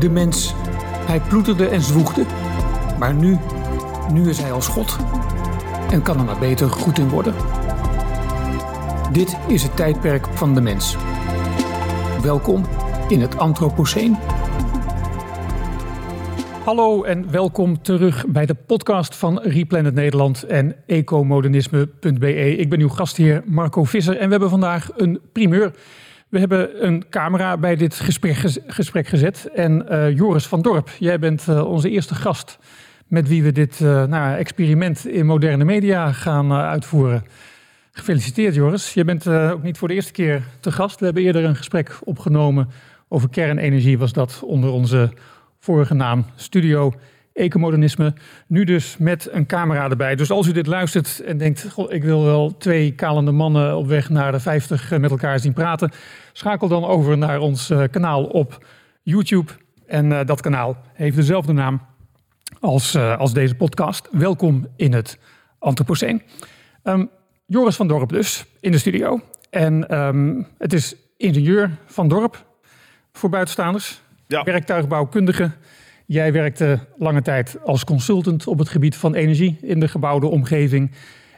de mens. Hij ploeterde en zwoegde. Maar nu, nu is hij als God. En kan er maar beter goed in worden. Dit is het tijdperk van de mens. Welkom in het Anthropoceen. Hallo en welkom terug bij de podcast van Replanet Nederland en ecomodernisme.be. Ik ben uw gastheer Marco Visser en we hebben vandaag een primeur. We hebben een camera bij dit gesprek, gezet. En uh, Joris van Dorp, jij bent uh, onze eerste gast met wie we dit uh, nou, experiment in moderne media gaan uitvoeren. Gefeliciteerd Joris. Je bent ook niet voor de eerste keer te gast. We hebben eerder een gesprek opgenomen over kernenergie, was dat onder onze vorige naam Studio Ecomodernisme. Nu dus met een camera erbij. Dus als u dit luistert en denkt, goh, ik wil wel twee kalende mannen op weg naar de 50 met elkaar zien praten. Schakel dan over naar ons uh, kanaal op YouTube. En uh, dat kanaal heeft dezelfde naam als, uh, als deze podcast. Welkom in het Anthropoceen. Um, Joris van Dorp dus, in de studio. En um, het is ingenieur van Dorp voor buitenstaanders. Ja. Werktuigbouwkundige. Jij werkte lange tijd als consultant op het gebied van energie in de gebouwde omgeving.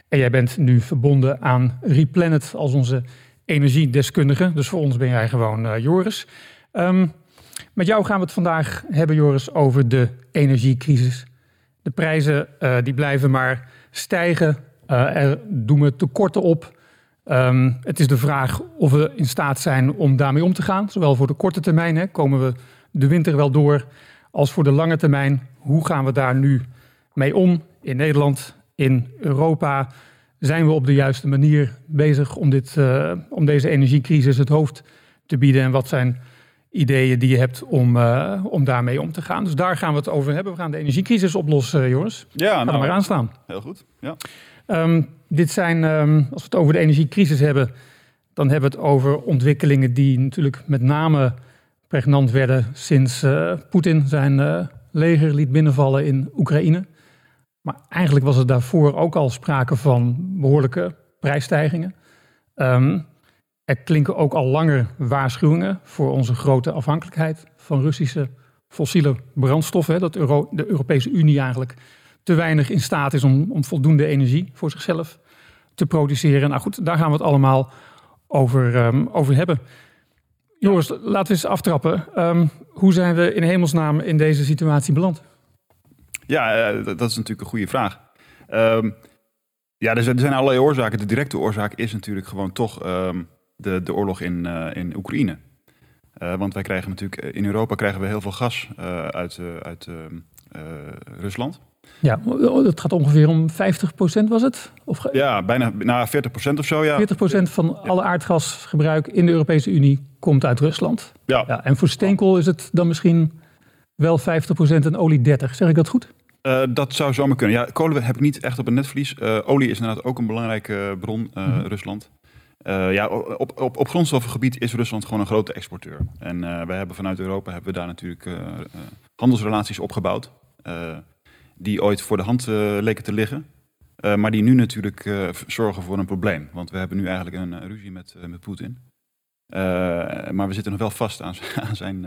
En jij bent nu verbonden aan Replanet als onze energiedeskundige. Dus voor ons ben jij gewoon uh, Joris. Um, met jou gaan we het vandaag hebben, Joris, over de energiecrisis. De prijzen uh, die blijven maar stijgen. Uh, er doen we tekorten op. Um, het is de vraag of we in staat zijn om daarmee om te gaan. Zowel voor de korte termijn, hè, komen we de winter wel door, als voor de lange termijn. Hoe gaan we daar nu mee om in Nederland, in Europa? Zijn we op de juiste manier bezig om, dit, uh, om deze energiecrisis het hoofd te bieden? En wat zijn ideeën die je hebt om, uh, om daarmee om te gaan? Dus daar gaan we het over hebben. We gaan de energiecrisis oplossen, Joris. Ja, Ga nou, maar aan staan. Heel goed. Ja. Um, dit zijn, um, als we het over de energiecrisis hebben, dan hebben we het over ontwikkelingen die natuurlijk met name pregnant werden sinds uh, Poetin zijn uh, leger liet binnenvallen in Oekraïne. Maar eigenlijk was er daarvoor ook al sprake van behoorlijke prijsstijgingen. Um, er klinken ook al langer waarschuwingen voor onze grote afhankelijkheid van Russische fossiele brandstoffen. Dat de Europese Unie eigenlijk te weinig in staat is om, om voldoende energie voor zichzelf te produceren. Nou goed, daar gaan we het allemaal over, um, over hebben. Joris, laten we eens aftrappen. Um, hoe zijn we in hemelsnaam in deze situatie beland? Ja, uh, dat is natuurlijk een goede vraag. Um, ja, er zijn, er allerlei oorzaken. De directe oorzaak is natuurlijk gewoon toch um, de, de oorlog in, uh, in Oekraïne. Uh, want wij krijgen natuurlijk in Europa krijgen we heel veel gas uit, uit Rusland. Ja, het gaat ongeveer om 50% was het? Of... Ja, bijna nou, 40% of zo, ja. 40% van alle aardgasgebruik in de Europese Unie komt uit Rusland. Ja. ja en voor steenkool is het dan misschien wel 50% en olie 30. Zeg ik dat goed? Uh, dat zou zomaar kunnen. Ja, kolen heb ik niet echt op een netvlies. Uh, olie is inderdaad ook een belangrijke bron, uh, mm-hmm. Rusland. ja, op, op, op grondstoffengebied is Rusland gewoon een grote exporteur. En wij hebben vanuit Europa hebben we daar natuurlijk handelsrelaties opgebouwd die ooit voor de hand uh, leken te liggen. Uh, maar die nu natuurlijk uh, zorgen voor een probleem. Want we hebben nu eigenlijk een ruzie met, met Poetin. maar we zitten nog wel vast aan, aan zijn,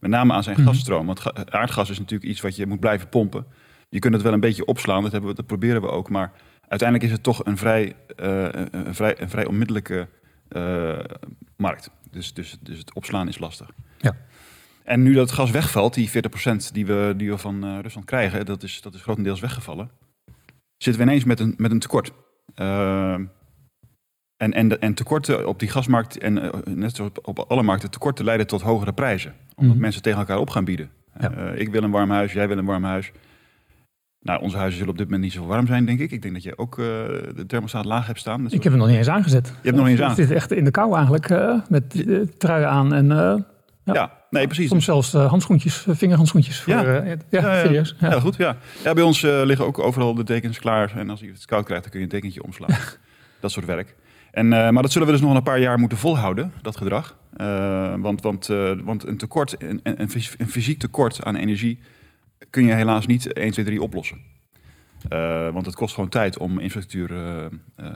met name aan zijn mm -hmm. gasstroom. Want aardgas is natuurlijk iets wat je moet blijven pompen. Je kunt het wel een beetje opslaan, dat, hebben we, dat proberen we ook. Maar uiteindelijk is het toch een vrij, een vrij, een vrij onmiddellijke markt. Dus, dus, dus het opslaan is lastig. Ja. En nu dat het gas wegvalt, die 40% die we, die we van uh, Rusland krijgen, dat is, dat is grotendeels weggevallen. Zitten we ineens met een, met een tekort. Uh, en, en, en tekorten op die gasmarkt, en uh, net zoals op, op alle markten, tekorten leiden tot hogere prijzen. Omdat mm. mensen tegen elkaar op gaan bieden. Ja. ik wil een warm huis, jij wil een warm huis. Nou, onze huizen zullen op dit moment niet zo warm zijn, denk ik. Ik denk dat je ook de thermostaat laag hebt staan. Ik heb hem nog niet eens aangezet. Je hebt nog niet eens aan. Het zit echt in de kou eigenlijk, met truien aan en... Ja. ja. Nee, precies. Soms zelfs uh, handschoentjes, vingerhandschoentjes. Voor, ja. Uh, ja, ja, serieus. Ja. goed, ja. ja bij ons liggen ook overal de dekens klaar. En als je het koud krijgt, dan kun je een dekentje omslaan. dat soort werk. En, maar dat zullen we dus nog een paar jaar moeten volhouden, dat gedrag. want, want, want een tekort, een, een, een, fysiek tekort aan energie, kun je helaas niet 1, 2, 3 oplossen. want het kost gewoon tijd om infrastructuur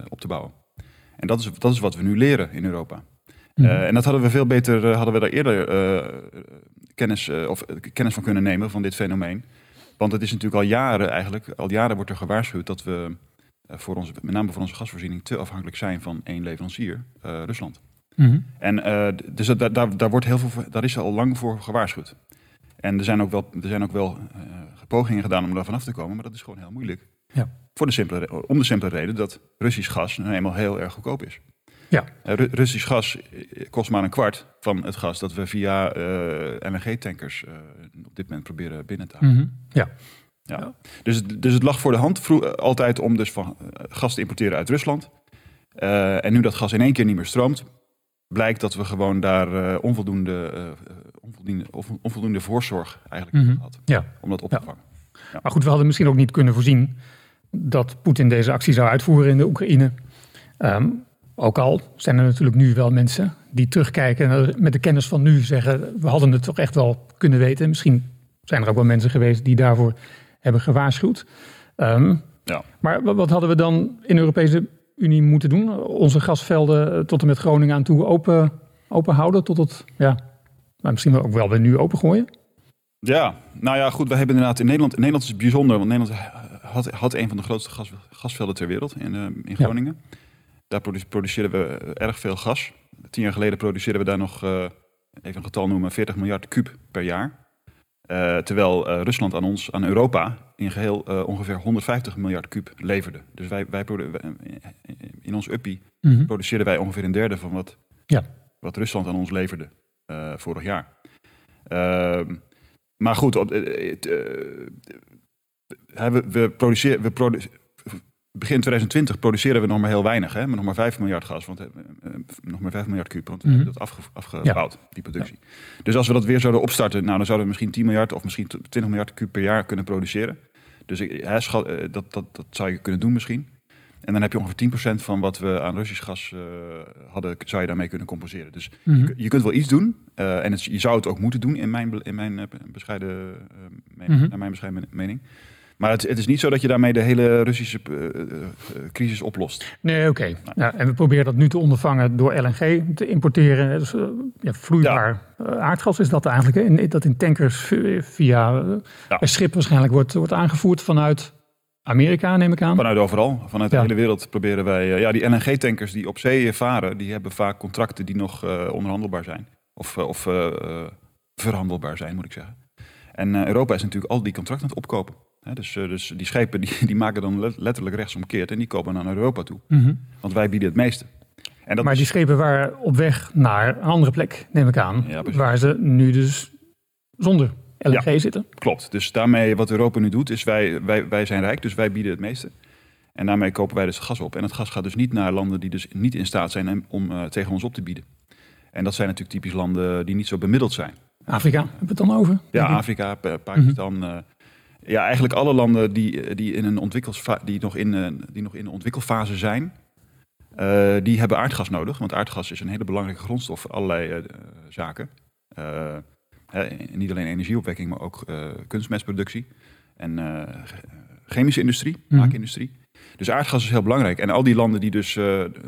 op te bouwen. En dat is, dat is wat we nu leren in Europa. Uh, en dat hadden we veel beter, uh, hadden we daar eerder uh, kennis, of, kennis van kunnen nemen van dit fenomeen. Want het is natuurlijk al jaren eigenlijk, al jaren wordt er gewaarschuwd dat we voor onze, met name voor onze gasvoorziening te afhankelijk zijn van één leverancier, Rusland. Mhm. En dus daar, daar, daar, wordt heel veel, daar is al lang voor gewaarschuwd. En er zijn ook wel, er zijn ook wel pogingen gedaan om daar vanaf te komen, maar dat is gewoon heel moeilijk. Ja. Voor de simpele, om de simpele reden dat Russisch gas nou eenmaal heel erg goedkoop is. Ja. Uh, Russisch gas eh, kost maar een kwart van het gas dat we via uh, eh, LNG-tankers op dit moment proberen binnen te halen. Mhm. ja. Ja. Dus, dus het lag voor de hand vroeg, altijd om dus van gas te importeren uit Rusland. en nu dat gas in één keer niet meer stroomt, blijkt dat we gewoon daar onvoldoende, onvoldoende, onvoldoende voorzorg eigenlijk mm hadden ja. om dat op te vangen. Ja. Maar goed, we hadden misschien ook niet kunnen voorzien dat Poetin deze actie zou uitvoeren in de Oekraïne. Ehm, ook al zijn er natuurlijk nu wel mensen die terugkijken en met de kennis van nu zeggen: we hadden het toch echt wel kunnen weten. Misschien zijn er ook wel mensen geweest die daarvoor hebben gewaarschuwd. Ehm, ja. Maar wat hadden we dan in de Europese Unie moeten doen? Onze gasvelden tot en met Groningen aan toe open, open houden tot het, ja, maar misschien ook wel weer nu opengooien? Ja, nou ja, goed. We hebben inderdaad in Nederland. In Nederland is het bijzonder, want Nederland had, had een van de grootste gas, gasvelden ter wereld in, uh, in Groningen. Daar produceren we erg veel gas. Tien jaar geleden produceerden we daar nog, uh, even een getal noemen, 40 miljard kuub per jaar. Uh, terwijl Rusland aan ons, aan Europa, in geheel ongeveer 150 miljard kuub leverde. Dus wij, wij in ons uppie mm produceerden wij ongeveer een derde van wat, ja. wat Rusland aan ons leverde vorig jaar. Ehm, maar goed, op, we, we, produceren, we begin 2020 produceren we nog maar heel weinig, hè, met nog maar 5 miljard gas, want, uh, nog maar 5 miljard kuub, want we hebben dat afge, afgebouwd, die productie. Dus als we dat weer zouden opstarten, nou, dan zouden we misschien 10 miljard of misschien 20 miljard kuub per jaar kunnen produceren. Dus ik, hè, schat, dat, dat, dat zou je kunnen doen misschien. En dan heb je ongeveer 10% van wat we aan Russisch gas uh, hadden, zou je daarmee kunnen compenseren. Dus mm -hmm. je, kunt wel iets doen. Uh, en het, je zou het ook moeten doen, in mijn, in mijn bescheiden mm naar mijn bescheiden mening. Maar het, het, is niet zo dat je daarmee de hele Russische uh, crisis oplost. Nee, oké. Ja, en we proberen dat nu te ondervangen door LNG te importeren. Dus, uh, ja, vloeibaar aardgas is dat eigenlijk. In, dat in tankers via ja. schip waarschijnlijk wordt, wordt aangevoerd vanuit Amerika, neem ik aan. Vanuit overal. Vanuit de hele wereld proberen wij... ja, die LNG-tankers die op zee varen... die hebben vaak contracten die nog onderhandelbaar zijn. Of, of verhandelbaar zijn, moet ik zeggen. En Europa is natuurlijk al die contracten aan het opkopen dus, eh, dus die schepen die, die maken dan letterlijk rechtsomkeerd en die komen naar Europa toe. Mhm. Want wij bieden het meeste. En dat maar die schepen waren op weg naar een andere plek, neem ik aan. waar ze nu dus zonder LNG zitten. Klopt. Dus daarmee wat Europa nu doet, is wij, wij, wij zijn rijk, dus wij bieden het meeste. En daarmee kopen wij dus gas op. En het gas gaat dus niet naar landen die dus niet in staat zijn om uh, tegen ons op te bieden. En dat zijn natuurlijk typisch landen die niet zo bemiddeld zijn. Afrika, hebben we het dan over? Ja, Afrika, Pakistan, mm ja, eigenlijk alle landen die, die, in een die, nog in, eh, die nog in de ontwikkelfase zijn, uh, die hebben aardgas nodig. Want aardgas is een hele belangrijke grondstof voor allerlei uh, zaken. niet alleen energieopwekking, maar ook kunstmestproductie en chemische industrie, mm maakindustrie. Dus aardgas is heel belangrijk. En al die landen die dus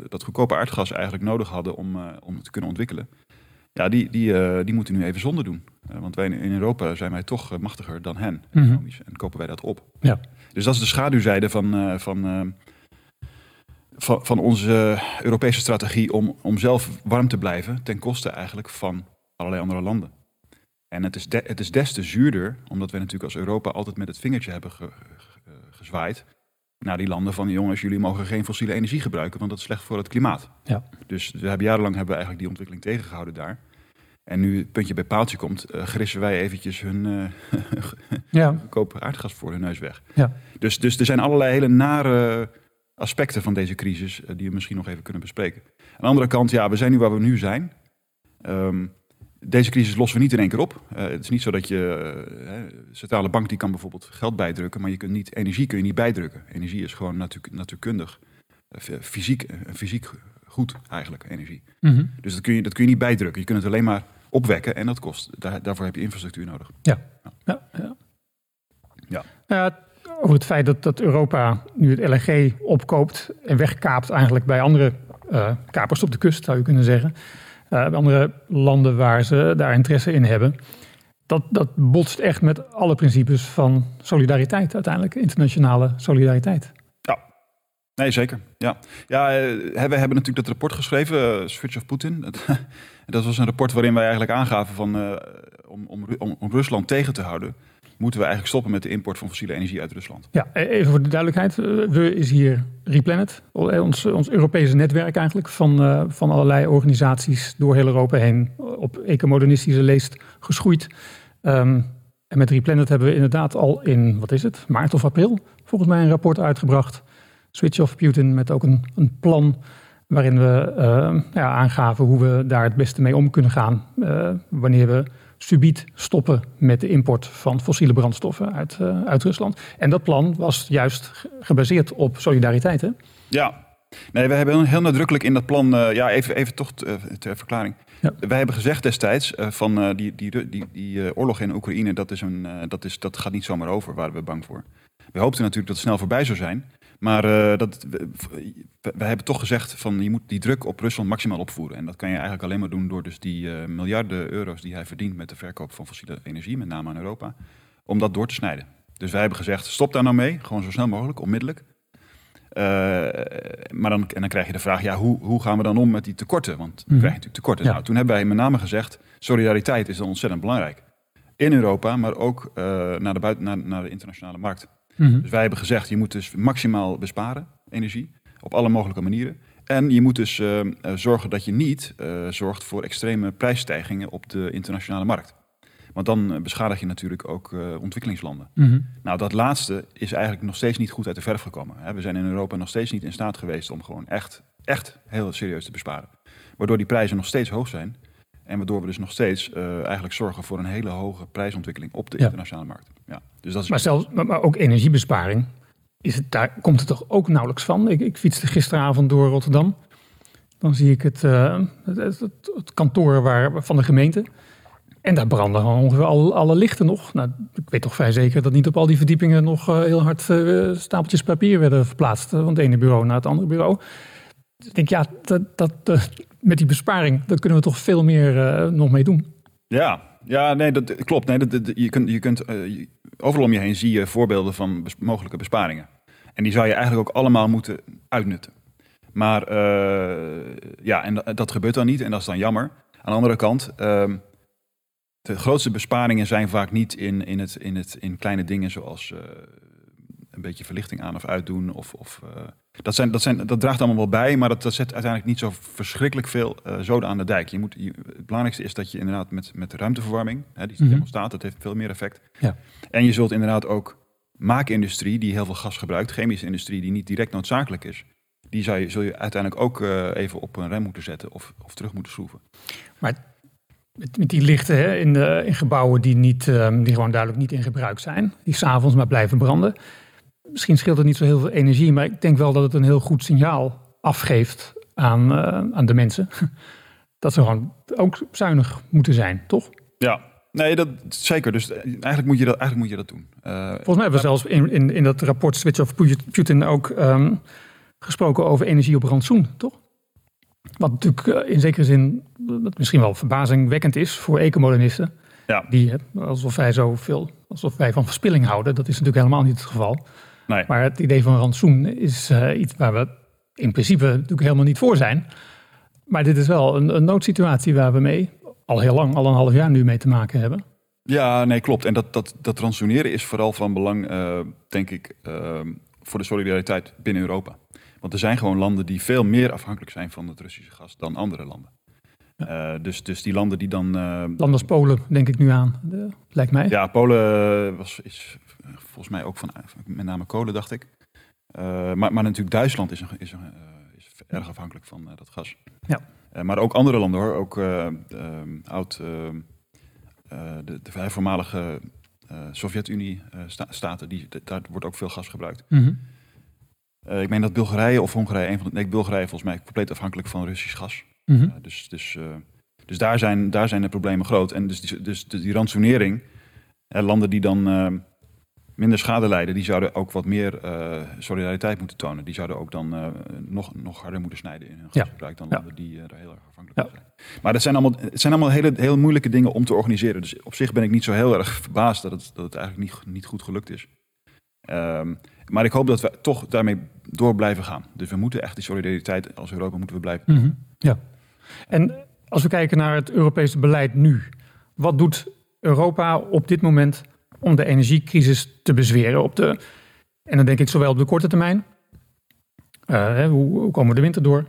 dat goedkope aardgas eigenlijk nodig hadden om, om het te kunnen ontwikkelen, ja, die, die, die moeten nu even zonder doen. Uh, want wij in Europa zijn wij toch uh, machtiger dan hen, mm -hmm. En kopen wij dat op. Ja. Dus dat is de schaduwzijde van, van, van, van onze Europese strategie om, om zelf warm te blijven. Ten koste eigenlijk van allerlei andere landen. En het is, de, het is des te zuurder, omdat wij natuurlijk als Europa altijd met het vingertje hebben ge, ge, gezwaaid naar die landen van jongens, jullie mogen geen fossiele energie gebruiken, want dat is slecht voor het klimaat. Ja. Dus we hebben jarenlang hebben we eigenlijk die ontwikkeling tegengehouden daar. En nu het puntje bij paaltje komt, uh, grissen wij eventjes hun uh, ja. aardgas voor hun neus weg. Ja. Dus, dus er zijn allerlei hele nare aspecten van deze crisis uh, die we misschien nog even kunnen bespreken. Aan de andere kant, ja, we zijn nu waar we nu zijn. Um, deze crisis lossen we niet in één keer op. Uh, het is niet zo dat je, uh, centrale bank die kan bijvoorbeeld geld bijdrukken, maar je kunt niet, energie kun je niet bijdrukken. Energie is gewoon natuur, natuurkundig, fysiek, fysiek goed eigenlijk, energie. Mhm. Dus dat kun, je, dat kun je niet bijdrukken. Je kunt het alleen maar opwekken en dat kost. Daar, daarvoor heb je infrastructuur nodig. Ja, ja. ja, ja. ja. over het feit dat, dat Europa nu het LNG opkoopt en wegkaapt eigenlijk bij andere kapers op de kust, zou je kunnen zeggen. Uh, andere landen waar ze daar interesse in hebben. dat, dat botst echt met alle principes van solidariteit uiteindelijk, internationale solidariteit. Nee zeker. Ja, ja we hebben natuurlijk dat rapport geschreven, Switch of Putin. dat was een rapport waarin wij eigenlijk aangaven van, om, om, om, om Rusland tegen te houden moeten we eigenlijk stoppen met de import van fossiele energie uit Rusland. Ja, e- even voor de duidelijkheid. Eh, we is hier Replanet, eh, ons, ons Europese netwerk eigenlijk van, van allerlei organisaties door heel Europa heen op ecomodernistische leest geschoeid. Um, en met Replanet hebben we inderdaad al in, wat is het, maart of april, volgens mij een rapport uitgebracht. Switch off Putin met ook een, een plan waarin we uh, ja, aangaven hoe we daar het beste mee om kunnen gaan. Uh, wanneer we subiet stoppen met de import van fossiele brandstoffen uit, uh, uit Rusland. En dat plan was juist gebaseerd op solidariteit. Hè? Ja, nee, we hebben heel nadrukkelijk in dat plan, uh, ja, even, even toch ter verklaring. Ja. Wij hebben gezegd destijds uh, van die, die, die, die oorlog in Oekraïne, dat, is een, dat, is, dat gaat niet zomaar over, waren we bang voor. We hoopten natuurlijk dat het snel voorbij zou zijn. Maar uh, dat, we, hebben toch gezegd van je moet die druk op Rusland maximaal opvoeren. En dat kan je eigenlijk alleen maar doen door dus die uh, miljarden euro's die hij verdient met de verkoop van fossiele energie, met name aan Europa, om dat door te snijden. Dus wij hebben gezegd, stop daar nou mee, gewoon zo snel mogelijk, onmiddellijk. Uh, maar dan, en dan krijg je de vraag, ja, hoe, hoe gaan we dan om met die tekorten? Want dan mm. krijg je natuurlijk tekorten. Ja. Nou, toen hebben wij met name gezegd, solidariteit is dan ontzettend belangrijk. In Europa, maar ook naar, de buiten, naar, naar de internationale markt. Mhm. Dus wij hebben gezegd, je moet dus maximaal besparen, energie, op alle mogelijke manieren. En je moet dus uh, zorgen dat je niet uh, zorgt voor extreme prijsstijgingen op de internationale markt. Want dan beschadig je natuurlijk ook ontwikkelingslanden. Mhm. Nou, dat laatste is eigenlijk nog steeds niet goed uit de verf gekomen. We zijn in Europa nog steeds niet in staat geweest om gewoon echt, echt heel serieus te besparen. Waardoor die prijzen nog steeds hoog zijn. En waardoor we dus nog steeds uh, eigenlijk zorgen voor een hele hoge prijsontwikkeling op de internationale markt. Ja, dus dat is... maar, zelfs, maar, ook energiebesparing, is het, daar komt het toch ook nauwelijks van? Ik, ik fietste gisteravond door Rotterdam. Dan zie ik het, uh, het, het, het, kantoor waar, van de gemeente. En daar branden ongeveer al, alle lichten nog. Nou, ik weet toch vrij zeker dat niet op al die verdiepingen nog uh, heel hard stapeltjes papier werden verplaatst. Van het ene bureau naar het andere bureau. Dus ik denk, ja, dat, dat, met die besparing, daar kunnen we toch veel meer uh, nog mee doen. Ja, ja nee, dat klopt. Nee, dat, je kunt, je kunt, uh, overal om je heen zie je voorbeelden van mogelijke besparingen. En die zou je eigenlijk ook allemaal moeten uitnutten. Maar uh, ja, en dat, gebeurt dan niet en dat is dan jammer. Aan de andere kant, ehm, de grootste besparingen zijn vaak niet in, in, het, in, het, in kleine dingen zoals een beetje verlichting aan of uitdoen. Of, of, dat, zijn, dat, zijn, dat draagt allemaal wel bij, maar dat, dat zet uiteindelijk niet zo verschrikkelijk veel uh, zoden aan de dijk. Je moet, je, het belangrijkste is dat je inderdaad met, met ruimteverwarming, hè, die mm -hmm. staat, dat heeft veel meer effect. Ja. En je zult inderdaad ook maakindustrie, die heel veel gas gebruikt, chemische industrie, die niet direct noodzakelijk is, die zou je, zul je uiteindelijk ook uh, even op een rem moeten zetten of, of terug moeten schroeven. Maar met, met die lichten hè, in, de, in gebouwen die, niet, um, die gewoon duidelijk niet in gebruik zijn, die s'avonds maar blijven branden misschien scheelt het niet zo heel veel energie, maar ik denk wel dat het een heel goed signaal afgeeft aan, uh, aan de mensen. Dat ze gewoon ook zuinig moeten zijn, toch? Ja, nee, dat zeker. Dus eigenlijk moet je dat, eigenlijk moet je dat doen. Uh, Volgens mij hebben we zelfs in, in, in dat rapport Switch of Putin ook um, gesproken over energie op rantsoen, toch? Wat natuurlijk in zekere zin misschien wel verbazingwekkend is voor ecomodernisten. Ja. Die, alsof wij zoveel, alsof wij van verspilling houden. Dat is natuurlijk helemaal niet het geval. Nee. Maar het idee van rantsoen is uh, iets waar we in principe natuurlijk helemaal niet voor zijn. Maar dit is wel een, een noodsituatie waar we mee al heel lang, al een half jaar nu mee te maken hebben. Ja, nee, klopt. En dat, dat, dat ransoneren is vooral van belang, uh, denk ik, uh, voor de solidariteit binnen Europa. Want er zijn gewoon landen die veel meer afhankelijk zijn van het Russische gas dan andere landen. Ja. Uh, dus, dus die landen die dan. Landen als Polen, denk ik nu aan, de, lijkt mij. Ja, Polen was, is volgens mij ook van met name kolen, dacht ik. Uh, maar, maar natuurlijk Duitsland is, een, is, een, uh, is erg afhankelijk van uh, dat gas. Ja. maar ook andere landen hoor, ook oud, de, de voormalige Sovjet-Unie-staten, die daar wordt ook veel gas gebruikt. Mm -hmm. ik meen dat Bulgarije of Hongarije, een van de, nee, Bulgarije volgens mij compleet afhankelijk van Russisch gas. Mm -hmm. dus dus, dus daar, zijn, daar zijn de problemen groot. En dus die, dus die, die ransonering, landen die dan minder schade lijden, die zouden ook wat meer uh, solidariteit moeten tonen. Die zouden ook dan uh, nog, nog harder moeten snijden in hun gasgebruik dan landen die uh, er heel erg afhankelijk van zijn. Maar dat zijn allemaal, het zijn allemaal hele, heel moeilijke dingen om te organiseren. Dus op zich ben ik niet zo heel erg verbaasd dat het, dat het eigenlijk niet, niet goed gelukt is. Um, maar ik hoop dat we toch daarmee door blijven gaan. Dus we moeten echt die solidariteit als Europa moeten we blijven. Mm Ja. En als we kijken naar het Europese beleid nu, wat doet Europa op dit moment om de energiecrisis te bezweren? Op de, en dan denk ik zowel op de korte termijn, uh, hoe, hoe, komen we de winter door,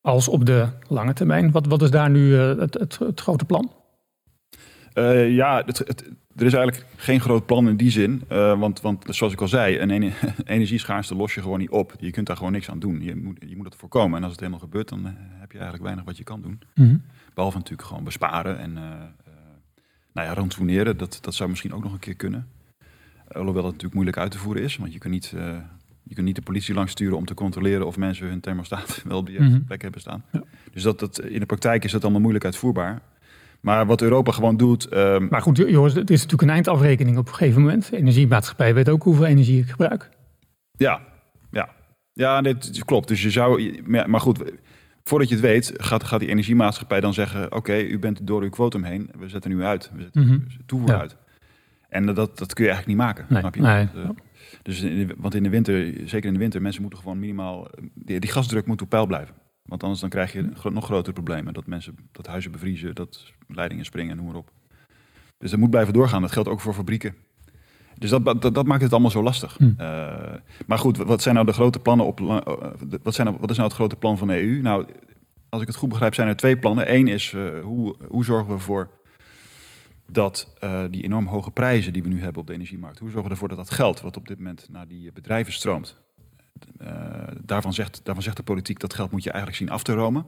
als op de lange termijn. Wat, wat is daar nu uh, het, het, het, grote plan? Uh, ja, het, er is eigenlijk geen groot plan in die zin. want, want zoals ik al zei, een energieschaarste los je gewoon niet op. Je kunt daar gewoon niks aan doen. Je moet, je moet het voorkomen. En als het helemaal gebeurt, dan heb je eigenlijk weinig wat je kan doen. Mm -hmm. Behalve natuurlijk gewoon besparen en nou ja, rantsoeneren, dat, dat zou misschien ook nog een keer kunnen. Alhoewel dat natuurlijk moeilijk uit te voeren is, want je kunt niet, uh, je kunt niet de politie langs sturen om te controleren of mensen hun thermostaat wel op de mm -hmm. plek hebben staan. Ja. Dus dat, dat, in de praktijk is dat allemaal moeilijk uitvoerbaar. Maar wat Europa gewoon doet. Um... Maar goed, jongens, het is natuurlijk een eindafrekening op een gegeven moment. De energiemaatschappij weet ook hoeveel energie ik gebruik. Ja, ja. Ja, dit klopt. Dus je zou. Maar goed, voordat je het weet, gaat, gaat die energiemaatschappij dan zeggen: Oké, u bent door uw quotum heen, we zetten u uit, we zetten mm toevoer uit. En dat, dat kun je eigenlijk niet maken. Nee, snap je? Nee. Uh, dus in de, want in de winter, zeker in de winter, mensen moeten gewoon minimaal. Die, die gasdruk moet op peil blijven. Want anders dan krijg je nog grotere problemen. Dat mensen, dat huizen bevriezen, dat leidingen springen, noem maar op. Dus dat moet blijven doorgaan. Dat geldt ook voor fabrieken. Dus dat, dat, dat, maakt het allemaal zo lastig. Hm. Uh, maar goed, wat zijn nou de grote plannen op. Uh, wat, zijn nou, wat is nou het grote plan van de EU? Nou, als ik het goed begrijp, zijn er twee plannen. Eén is uh, hoe, hoe zorgen we ervoor dat die enorm hoge prijzen die we nu hebben op de energiemarkt, hoe zorgen we ervoor dat dat geld wat op dit moment naar die bedrijven stroomt, daarvan, zegt, daarvan zegt de politiek dat geld moet je eigenlijk zien af te romen.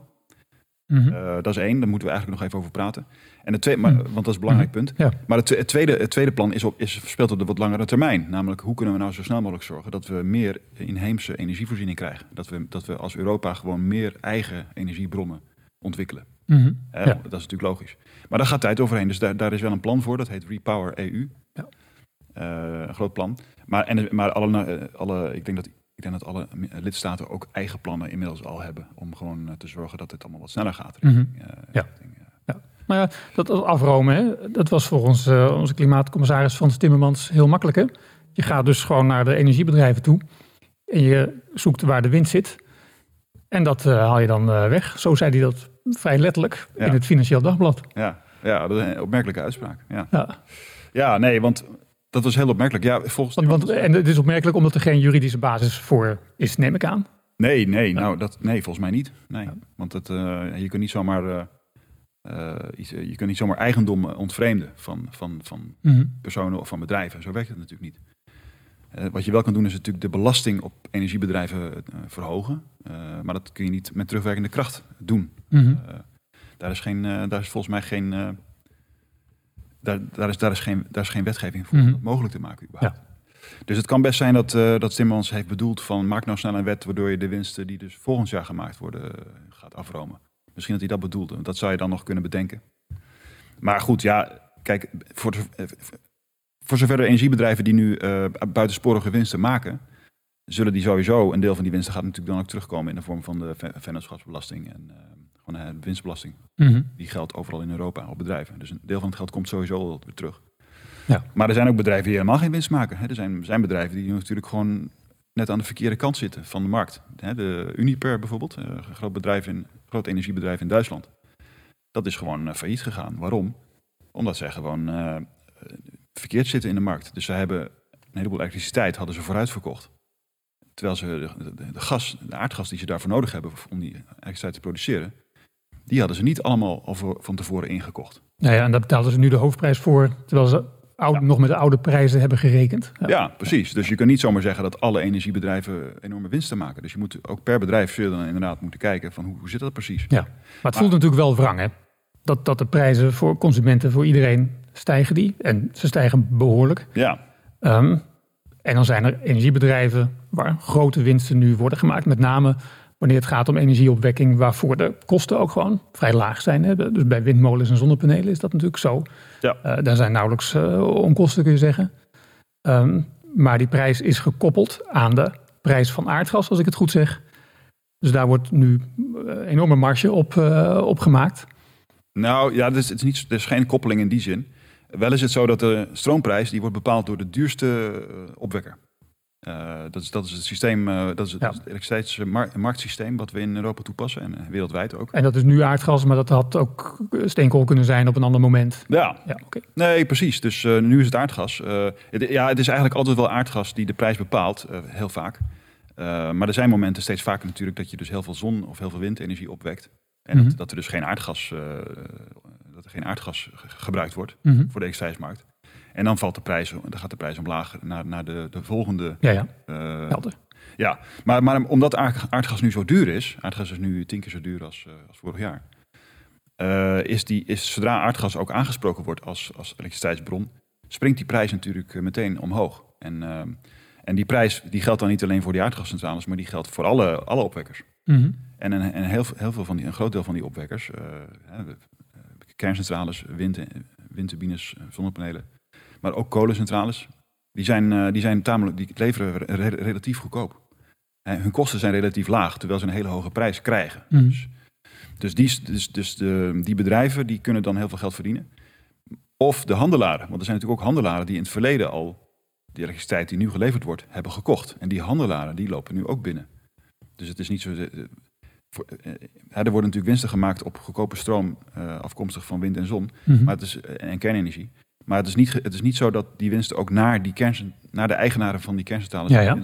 Mm -hmm. uh, dat is één, daar moeten we eigenlijk nog even over praten. En het tweede, maar, want dat is een belangrijk -hmm. punt. Ja. Maar het, het, tweede, het tweede plan is op, is, speelt op de wat langere termijn. Namelijk, hoe kunnen we nou zo snel mogelijk zorgen dat we meer inheemse energievoorziening krijgen? Dat we, dat we als Europa gewoon meer eigen energiebronnen ontwikkelen. Mm -hmm. uh, ja. Dat is natuurlijk logisch. Maar daar gaat tijd overheen. Dus daar, daar is wel een plan voor. Dat heet Repower EU. Ja. Uh, een groot plan. Maar, en, maar alle, alle, ik denk dat ik denk dat alle lidstaten ook eigen plannen inmiddels al hebben om gewoon uh, te zorgen dat het allemaal wat sneller gaat. Richting, mm -hmm. uh, ja. Richting, ja. Maar ja, dat, afromen, hè, dat was volgens onze klimaatcommissaris Frans Timmermans heel makkelijk. Hè? Je gaat dus gewoon naar de energiebedrijven toe en je zoekt waar de wind zit. En dat haal je dan weg. Zo zei hij dat vrij letterlijk ja. in het Financieel Dagblad. Ja, ja dat is een opmerkelijke uitspraak. Ja, ja. ja nee, want dat was heel opmerkelijk. Ja, volgens want, want, en het is opmerkelijk omdat er geen juridische basis voor is, neem ik aan. Nee, nee, nou, dat, nee volgens mij niet. Nee. Want het, uh, je kunt niet zomaar, uh, uh, je kunt niet zomaar eigendom ontvreemden van, van, van mm -hmm. personen of van bedrijven. Zo werkt het natuurlijk niet. wat je wel kan doen is natuurlijk de belasting op energiebedrijven verhogen. maar dat kun je niet met terugwerkende kracht doen. Mm -hmm. daar, is geen, daar is volgens mij geen daar, daar, is, daar, is geen, daar is geen wetgeving voor mm -hmm. mogelijk te maken überhaupt. Ja. Dus het kan best zijn dat, uh, dat Timmermans heeft bedoeld van maak nou snel een wet waardoor je de winsten die dus volgend jaar gemaakt worden uh, gaat afromen. Misschien dat hij dat bedoelde. Dat zou je dan nog kunnen bedenken. Maar goed, ja, kijk, voor, de, voor zover de energiebedrijven die nu uh, buitensporige winsten maken, zullen die sowieso, een deel van die winsten gaat natuurlijk dan ook terugkomen in de vorm van de vennootschapsbelasting en gewoon de winstbelasting. Mm -hmm. Die geldt overal in Europa op bedrijven. Dus een deel van het geld komt sowieso weer terug. Ja. Maar er zijn ook bedrijven die helemaal geen winst maken. Er zijn, zijn bedrijven die natuurlijk gewoon net aan de verkeerde kant zitten van de markt. De Uniper bijvoorbeeld, een groot, bedrijf in, groot energiebedrijf in Duitsland. Dat is gewoon failliet gegaan. Waarom? Omdat zij gewoon uh, verkeerd zitten in de markt. Dus ze hebben een heleboel elektriciteit hadden ze vooruit verkocht. Terwijl ze de, de, de, gas, de aardgas die ze daarvoor nodig hebben om die elektriciteit te produceren, die hadden ze niet allemaal al van tevoren ingekocht. Nou ja, en daar betaalden ze nu de hoofdprijs voor, terwijl ze ja. nog met de oude prijzen hebben gerekend. Ja. ja. precies. Dus je kunt niet zomaar zeggen dat alle energiebedrijven enorme winsten maken. Dus je moet ook per bedrijf zul dan inderdaad moeten kijken van hoe, hoe zit dat precies. Ja, maar het maar, voelt natuurlijk wel wrang hè. Dat, dat de prijzen voor consumenten, voor iedereen stijgen die. En ze stijgen behoorlijk. Ja. Um, en dan zijn er energiebedrijven waar grote winsten nu worden gemaakt. Met name wanneer het gaat om energieopwekking, waarvoor de kosten ook gewoon vrij laag zijn. Hè. Dus bij windmolens en zonnepanelen is dat natuurlijk zo. Ja. Uh, daar zijn nauwelijks uh, onkosten, kun je zeggen. Ehm, maar die prijs is gekoppeld aan de prijs van aardgas, als ik het goed zeg. Dus daar wordt nu uh, enorme marge op, uh, op gemaakt. Nou ja, er is, het is, niet, er is geen koppeling in die zin. Wel is het zo dat de stroomprijs die wordt bepaald door de duurste opwekker. Uh, dat, is, dat is het systeem, uh, dat is het, ja. elektriciteitsmarktsysteem wat we in Europa toepassen en wereldwijd ook. En dat is nu aardgas, maar dat had ook steenkool kunnen zijn op een ander moment. Ja, ja okay. nee, precies. Dus nu is het aardgas. Het, ja, het is eigenlijk altijd wel aardgas die de prijs bepaalt, heel vaak. maar er zijn momenten steeds vaker natuurlijk dat je dus heel veel zon of heel veel windenergie opwekt. En mm -hmm. dat, dat, er dus geen aardgas, dat er geen aardgas gebruikt wordt mm -hmm. voor de elektriciteitsmarkt. En dan valt de prijs, dan gaat de prijs omlaag naar, naar de, de volgende. Ja, ja. Uh, Helder. Ja, maar, maar omdat aardgas nu zo duur is, aardgas is nu tien keer zo duur als, uh, als vorig jaar, uh, is, die, is zodra aardgas ook aangesproken wordt als, als elektriciteitsbron, springt die prijs natuurlijk meteen omhoog. En, en die prijs die geldt dan niet alleen voor die aardgascentrales, maar die geldt voor alle, alle opwekkers. Mm -hmm. En, en, en heel, heel veel van die, een groot deel van die opwekkers, kerncentrales, wind, windturbines, zonnepanelen, maar ook kolencentrales. Die zijn, uh, die zijn tamelijk, die leveren re relatief goedkoop. En hun kosten zijn relatief laag, terwijl ze een hele hoge prijs krijgen. Mm. Dus, dus, die, dus, dus de, die bedrijven die kunnen dan heel veel geld verdienen. Of de handelaren, want er zijn natuurlijk ook handelaren die in het verleden al die elektriciteit die nu geleverd wordt, hebben gekocht. En die handelaren die lopen nu ook binnen. Dus het is niet zo. De, voor, uh, er worden natuurlijk winsten gemaakt op goedkope stroom uh, afkomstig van wind en zon, mm -hmm. maar het is, en kernenergie. Maar het is, niet, het is niet zo dat die winsten ook naar, die kern, naar de eigenaren van die kerncentrales ja, ja.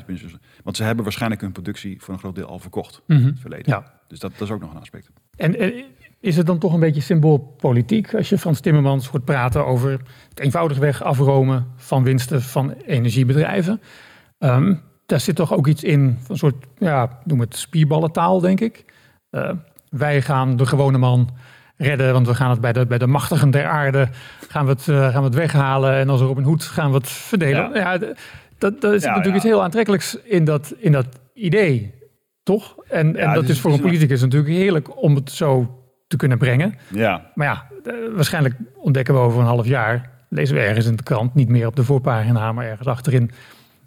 Want ze hebben waarschijnlijk hun productie voor een groot deel al verkocht mm -hmm. in het verleden. Ja. Dus dat, dat, is ook nog een aspect. En, en is het dan toch een beetje symboolpolitiek als je Frans Timmermans hoort praten over het eenvoudigweg afromen van winsten van energiebedrijven? Um, daar zit toch ook iets in, van een soort, ja, noem het spierballentaal, denk ik. Uh, wij gaan de gewone man redden. Want we gaan het bij de, bij de machtigen der aarde gaan we het, uh, gaan we het weghalen. En als er op een hoed gaan we het verdelen. Ja, ja dat, dat is ja, natuurlijk iets heel aantrekkelijks in dat, in dat idee. Toch? En, en dat is, is voor een politicus natuurlijk heerlijk om het zo te kunnen brengen. Ja. Maar ja, waarschijnlijk ontdekken we over een half jaar, lezen we ergens in de krant, niet meer op de voorpagina, maar ergens achterin,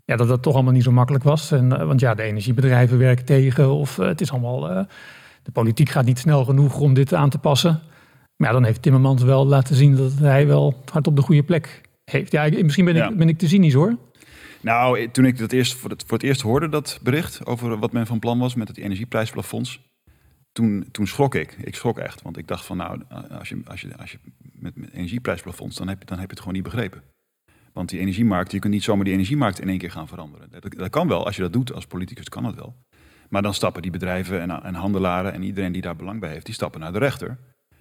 ja, dat dat toch allemaal niet zo makkelijk was. En, uh, want ja, de energiebedrijven werken tegen of het is allemaal de politiek gaat niet snel genoeg om dit aan te passen. Maar ja, dan heeft Timmermans wel laten zien dat hij wel hard op de goede plek heeft. Ja, misschien ben, ik, ben ik te cynisch hoor. Nou, toen ik dat eerst voor, het, voor het eerst hoorde, dat bericht over wat men van plan was met het energieprijsplafonds, toen, toen schrok ik. Ik schrok echt, want ik dacht van nou, als je, als je, als je met, met energieprijsplafonds, dan heb, je, dan heb je het gewoon niet begrepen. Want die energiemarkt, je kunt niet zomaar die energiemarkt in één keer gaan veranderen. Dat, dat kan wel, als je dat doet als politicus, kan dat wel. Maar dan stappen die bedrijven en, en, handelaren en iedereen die daar belang bij heeft, die stappen naar de rechter.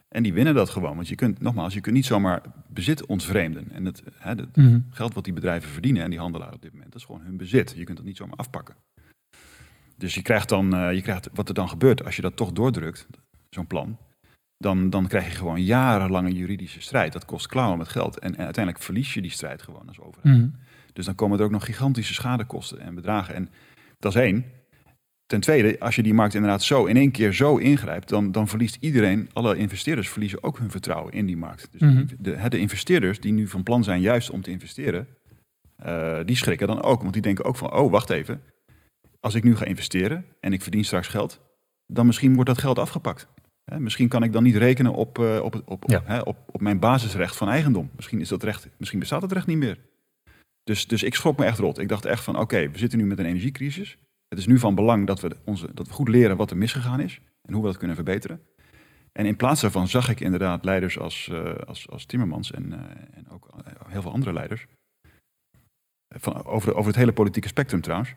En die winnen dat gewoon. Want je kunt, nogmaals, je kunt niet zomaar bezit ontvreemden. En het, hè, het mm -hmm. geld wat die bedrijven verdienen en die handelaren op dit moment, dat is gewoon hun bezit. Je kunt dat niet zomaar afpakken. Dus je krijgt dan, uh, je krijgt, wat er dan gebeurt als je dat toch doordrukt, zo'n plan, dan, dan krijg je gewoon jarenlange juridische strijd. Dat kost klauwen met geld. En, en, uiteindelijk verlies je die strijd gewoon als overheid. Mm -hmm. Dus dan komen er ook nog gigantische schadekosten en bedragen. En dat is één. Ten tweede, als je die markt inderdaad zo in één keer zo ingrijpt, dan, dan verliest iedereen, alle investeerders verliezen ook hun vertrouwen in die markt. Dus mm -hmm. de, de, investeerders die nu van plan zijn juist om te investeren, uh, die schrikken dan ook. Want die denken ook van, oh wacht even, als ik nu ga investeren en ik verdien straks geld, dan misschien wordt dat geld afgepakt. Hè, misschien kan ik dan niet rekenen op, uh, op, op, ja. hè, op, op mijn basisrecht van eigendom. Misschien, is dat recht, misschien bestaat het recht niet meer. Dus, dus ik schrok me echt rot. Ik dacht echt van, oké, we zitten nu met een energiecrisis. Het is nu van belang dat we, onze, dat we goed leren wat er misgegaan is en hoe we dat kunnen verbeteren. En in plaats daarvan zag ik inderdaad leiders als, uh, als, als Timmermans en, uh, en ook eh, heel veel andere leiders, van, over, over het hele politieke spectrum trouwens,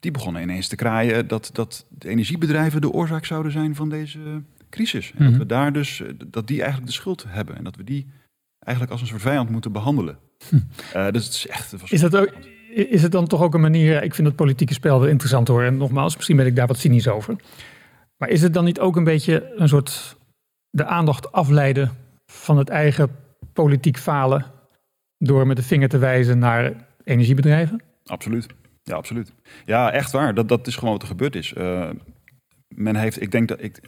die begonnen ineens te kraaien dat, dat de energiebedrijven de oorzaak zouden zijn van deze crisis. En mm -hmm. dat we daar dus, dat die eigenlijk de schuld hebben en dat we die eigenlijk als een soort vijand moeten behandelen. Hm. Uh, dus het is echt... Is dat ook, is het dan toch ook een manier, ik vind het politieke spel wel interessant hoor, en nogmaals, misschien ben ik daar wat cynisch over. Maar is het dan niet ook een beetje een soort de aandacht afleiden van het eigen politiek falen door met de vinger te wijzen naar energiebedrijven? Absoluut. Ja, absoluut. Ja, echt waar. Dat, dat is gewoon wat er gebeurd is. Uh, men heeft, ik denk dat ik,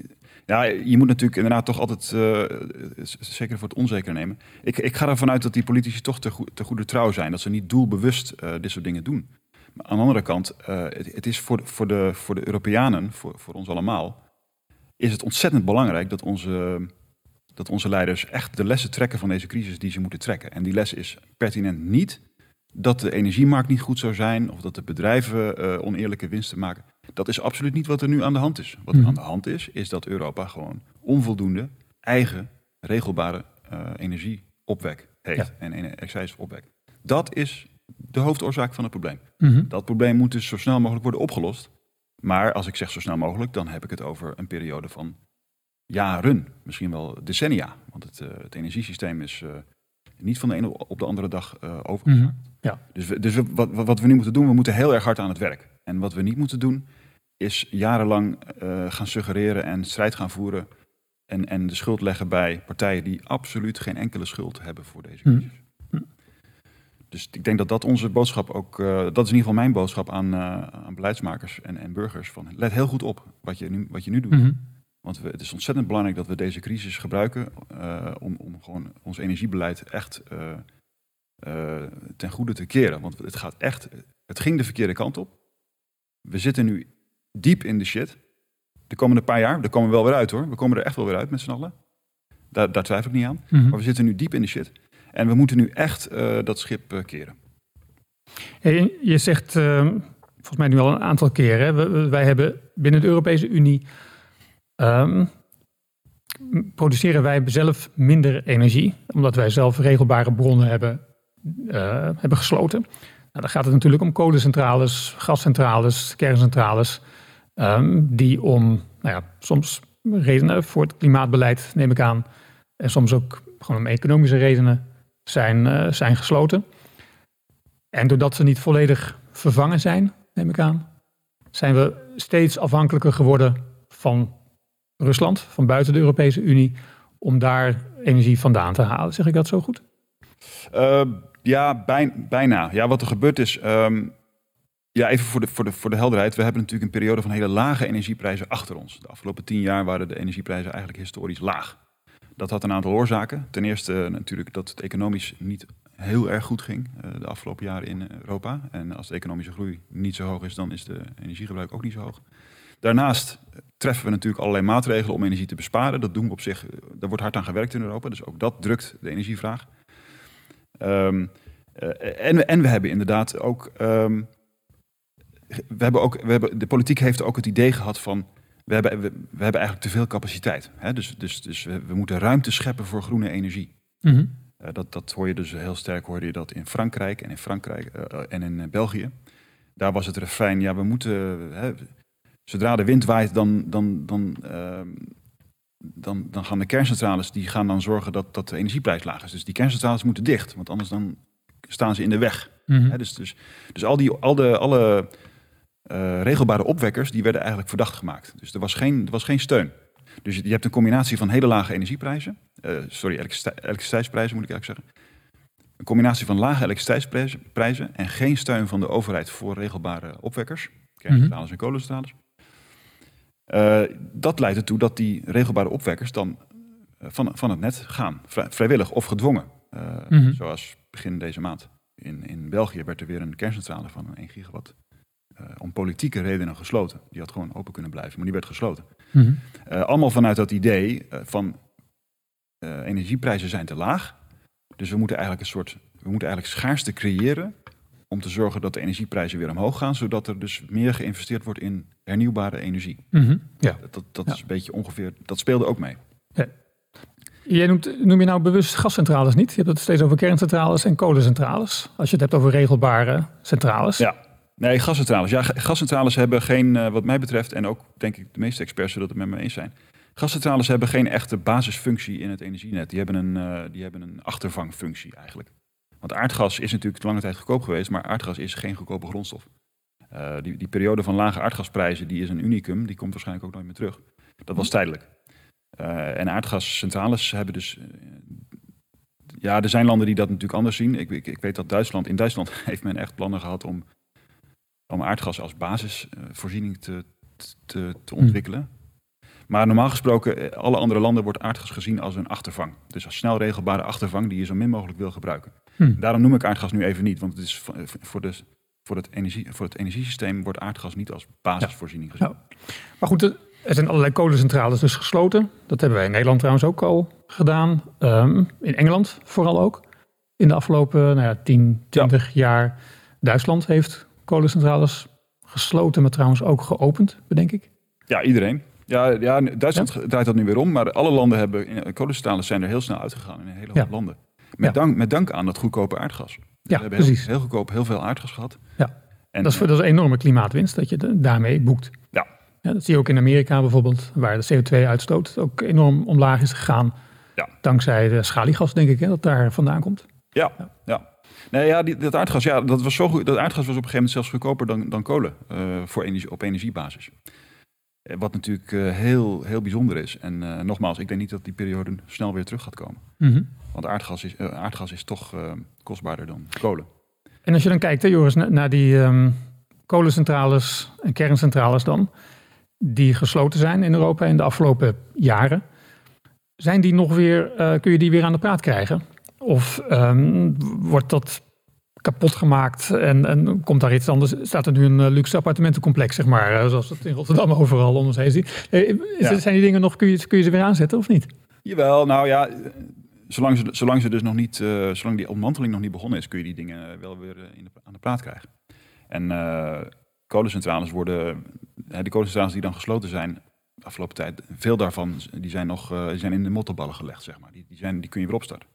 Ja, je moet natuurlijk inderdaad toch altijd uh, zeker voor het onzeker nemen. Ik, ik ga ervan uit dat die politici toch te, te goede trouw zijn. Dat ze niet doelbewust uh, dit soort dingen doen. Maar aan de andere kant, uh, het, is voor, voor, de, voor de Europeanen, voor, voor ons allemaal, is het ontzettend belangrijk dat onze, dat onze leiders echt de lessen trekken van deze crisis die ze moeten trekken. En die les is pertinent niet dat de energiemarkt niet goed zou zijn of dat de bedrijven oneerlijke winsten maken. Dat is absoluut niet wat er nu aan de hand is. Wat er aan de hand is, is dat Europa gewoon onvoldoende eigen regelbare uh, energieopwek heeft ja. en excijsopwek. Dat is de hoofdoorzaak van het probleem. Mm -hmm. Dat probleem moet dus zo snel mogelijk worden opgelost. Maar als ik zeg zo snel mogelijk, dan heb ik het over een periode van jaren, misschien wel decennia. Want het, uh, het energiesysteem is uh, niet van de ene op de andere dag uh, overgezakt. Mm -hmm. ja. Dus, we, dus we, wat, wat, we nu moeten doen, we moeten heel erg hard aan het werk. En wat we niet moeten doen, is jarenlang gaan suggereren en strijd gaan voeren. En, en de schuld leggen bij partijen die absoluut geen enkele schuld hebben voor deze crisis. Mm -hmm. Dus ik denk dat dat onze boodschap ook, uh, dat is in ieder geval mijn boodschap aan, uh, aan beleidsmakers en, en, burgers. Van, let heel goed op wat je nu, wat je nu doet. Mm -hmm. Want we, het is ontzettend belangrijk dat we deze crisis gebruiken om, om gewoon ons energiebeleid echt ten goede te keren. Want het gaat echt, het ging de verkeerde kant op. We zitten nu diep in de shit. De komende paar jaar, daar komen we wel weer uit hoor. We komen er echt wel weer uit met z'n allen. Daar, daar twijfel ik niet aan. Mm -hmm. Maar we zitten nu diep in de shit. En we moeten nu echt uh, dat schip uh, keren. Hey, je zegt uh, volgens mij nu al een aantal keren, we, wij hebben binnen de Europese Unie um, produceren wij zelf minder energie, omdat wij zelf regelbare bronnen hebben, hebben gesloten. Nou, dan gaat het natuurlijk om kolencentrales, gascentrales, kerncentrales, um, die om nou ja, soms redenen voor het klimaatbeleid, neem ik aan, en soms ook gewoon om economische redenen zijn, uh, zijn gesloten. En doordat ze niet volledig vervangen zijn, neem ik aan, zijn we steeds afhankelijker geworden van Rusland, van buiten de Europese Unie, om daar energie vandaan te halen. Zeg ik dat zo goed? Uh, ja, bij, bijna. Ja, wat er gebeurd is. Um, ja, even voor de, voor, de, voor de helderheid. We hebben natuurlijk een periode van hele lage energieprijzen achter ons. De afgelopen tien jaar waren de energieprijzen eigenlijk historisch laag. Dat had een aantal oorzaken. Ten eerste natuurlijk dat het economisch niet heel erg goed ging uh, de afgelopen jaren in Europa. En als de economische groei niet zo hoog is, dan is de energiegebruik ook niet zo hoog. Daarnaast treffen we natuurlijk allerlei maatregelen om energie te besparen. Dat doen we op zich, daar wordt hard aan gewerkt in Europa, dus ook dat drukt de energievraag. Um, uh, en, en, we hebben inderdaad ook, um, we hebben ook we hebben, de politiek heeft ook het idee gehad van we hebben, we, we, hebben eigenlijk te veel capaciteit. Hè? Dus, dus, dus we, we, moeten ruimte scheppen voor groene energie. Mm -hmm. uh, dat, dat hoor je dus heel sterk hoorde je dat in Frankrijk en in Frankrijk uh, en in België. Daar was het refrein, ja, we moeten. Hè, zodra de wind waait, dan, dan, dan, uh, dan, dan gaan de kerncentrales die gaan dan zorgen dat, dat de energieprijs laag is. Dus die kerncentrales moeten dicht, want anders dan staan ze in de weg. Mm -hmm. dus, dus, dus al die, al de, alle uh, regelbare opwekkers, die werden eigenlijk verdacht gemaakt. Dus er was geen, er was geen steun. Dus je hebt een combinatie van hele lage energieprijzen, uh, sorry, elektriciteitsprijzen moet ik eigenlijk zeggen. Een combinatie van lage elektriciteitsprijzen en geen steun van de overheid voor regelbare opwekkers, kerncentrales mm -hmm. en kolencentrales. Uh, dat leidt ertoe dat die regelbare opwekkers dan van, van het net gaan, vrij, vrijwillig of gedwongen. Mm -hmm. Zoals begin deze maand. In, in België werd er weer een kerncentrale van 1 gigawatt uh, om politieke redenen gesloten. Die had gewoon open kunnen blijven, maar die werd gesloten. Mm -hmm. uh, allemaal vanuit dat idee van energieprijzen zijn te laag. Dus we moeten eigenlijk een soort, we moeten eigenlijk schaarste creëren om te zorgen dat de energieprijzen weer omhoog gaan, zodat er dus meer geïnvesteerd wordt in hernieuwbare energie. Mm -hmm. ja. Dat, dat ja. is een beetje ongeveer, dat speelde ook mee. Ja. Jij noemt, noem je nou bewust gascentrales niet? Je hebt het steeds over kerncentrales en kolencentrales. Als je het hebt over regelbare centrales. Ja, Nee, gascentrales. Ja, gascentrales hebben geen, uh, wat mij betreft, en ook denk ik de meeste experts zullen het met me eens zijn. Gascentrales hebben geen echte basisfunctie in het energienet. Die hebben een, uh, die hebben een achtervangfunctie eigenlijk. Want aardgas is natuurlijk lange tijd goedkoop geweest, maar aardgas is geen goedkope grondstof. Uh, die, die periode van lage aardgasprijzen die is een unicum, die komt waarschijnlijk ook nooit meer terug. Dat was tijdelijk. en aardgascentrales hebben dus ja, er zijn landen die dat natuurlijk anders zien. Ik, ik, ik, weet dat Duitsland, in Duitsland heeft men echt plannen gehad om om aardgas als basisvoorziening te, te, te, ontwikkelen. Maar normaal gesproken, eh, alle andere landen wordt aardgas gezien als een achtervang. Dus als snel regelbare achtervang die je zo min mogelijk wil gebruiken. Hm. Daarom noem ik aardgas nu even niet, want het is voor, de, voor, het, energie, voor het energiesysteem wordt aardgas niet als basisvoorziening gezien. Ja. Maar goed, er- zijn allerlei kolencentrales dus gesloten. Dat hebben wij in Nederland trouwens ook al gedaan. Ehm, in Engeland vooral ook. In de afgelopen nou ja, 10, 20 jaar. Duitsland heeft kolencentrales gesloten, maar trouwens ook geopend, bedenk ik. Ja, iedereen. Ja, ja, Duitsland draait dat nu weer om, maar alle landen hebben, in- kolencentrales zijn er heel snel uitgegaan in een hele hoop landen. Met, dank, met dank aan dat goedkope aardgas. Ja, We hebben heel, precies. heel goedkoop heel veel aardgas gehad. Ja. En, Dat is, dat is een enorme klimaatwinst dat je de- daarmee boekt. Ja. Ja, dat zie je ook in Amerika bijvoorbeeld, waar de CO2-uitstoot ook enorm omlaag is gegaan. Ja. Dankzij de schaliegas, denk ik, hè, dat daar vandaan komt. Ja, ja. Nee, ja, die, dat aardgas, ja, dat was zo goed. Dat aardgas was op een gegeven moment zelfs goedkoper dan, dan kolen eh, voor energie, op energiebasis. Eh, Wat natuurlijk eh, heel, heel bijzonder is. En eh, nogmaals, ik denk niet dat die periode snel weer terug gaat komen. Mhm. Want aardgas is, eh, aardgas is toch eh, kostbaarder dan kolen. En als je dan kijkt, hè, Joris, na- naar die ehm, kolencentrales en kerncentrales dan, die gesloten zijn in Europa in de afgelopen jaren, zijn die nog weer, eh, kun je die weer aan de praat krijgen? Of ehm, wordt dat kapot gemaakt en, en komt daar iets anders? Staat er nu een luxe appartementencomplex, zeg maar, zoals het in Rotterdam overal om ons heen ziet? Is Ja. het- Zijn die dingen nog, kun je, kun je ze weer aanzetten of niet? Jawel, nou ja, zolang ze, zolang ze dus nog niet, eh, zolang die ontmanteling nog niet begonnen is, kun je die dingen wel weer eh, in de, aan de praat krijgen. En eh, kolencentrales worden, de kolencentrales die dan gesloten zijn, de afgelopen tijd, veel daarvan die zijn nog die zijn in de mottenballen gelegd, zeg maar. Die, die, zijn, die kun je weer opstarten.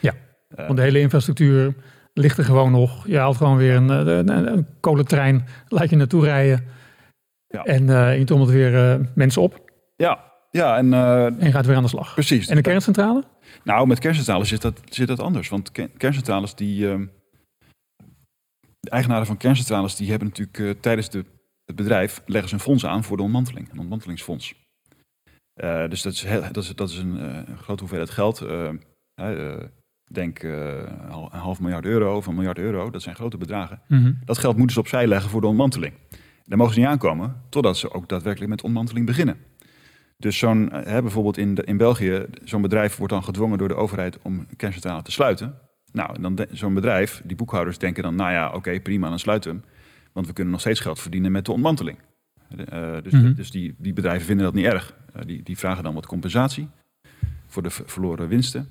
Ja, Want de hele infrastructuur ligt er gewoon nog. Je haalt gewoon weer een, een, een, kolentrein, laat je naartoe rijden. Ja. En eh, je trommelt weer mensen op ja, ja, en en je gaat weer aan de slag. precies. En de kerncentrale? Nou, met kerncentrales zit dat, zit dat anders. Want ke- kerncentrales, die. ehm, de eigenaren van kerncentrales, die hebben natuurlijk eh, tijdens de, het bedrijf. leggen ze een fonds aan voor de ontmanteling. Een ontmantelingsfonds. Eh, dus dat is, heel, dat is, dat is een, eh, grote hoeveelheid geld. denk een half miljard euro of een miljard euro. Dat zijn grote bedragen. Dat geld moeten ze opzij leggen voor de ontmanteling. Daar mogen ze niet aankomen totdat ze ook daadwerkelijk met ontmanteling beginnen. Dus zo'n, eh, hè, bijvoorbeeld in, de, in België, zo'n bedrijf wordt dan gedwongen door de overheid om kerncentrale te sluiten. Nou, dan de- zo'n bedrijf, die boekhouders denken dan, nou ja, oké, prima, dan sluiten we hem. Want we kunnen nog steeds geld verdienen met de ontmanteling. Eh, dus Mhm. dus die, die bedrijven vinden dat niet erg. Eh, die, die vragen dan wat compensatie voor de v- verloren winsten.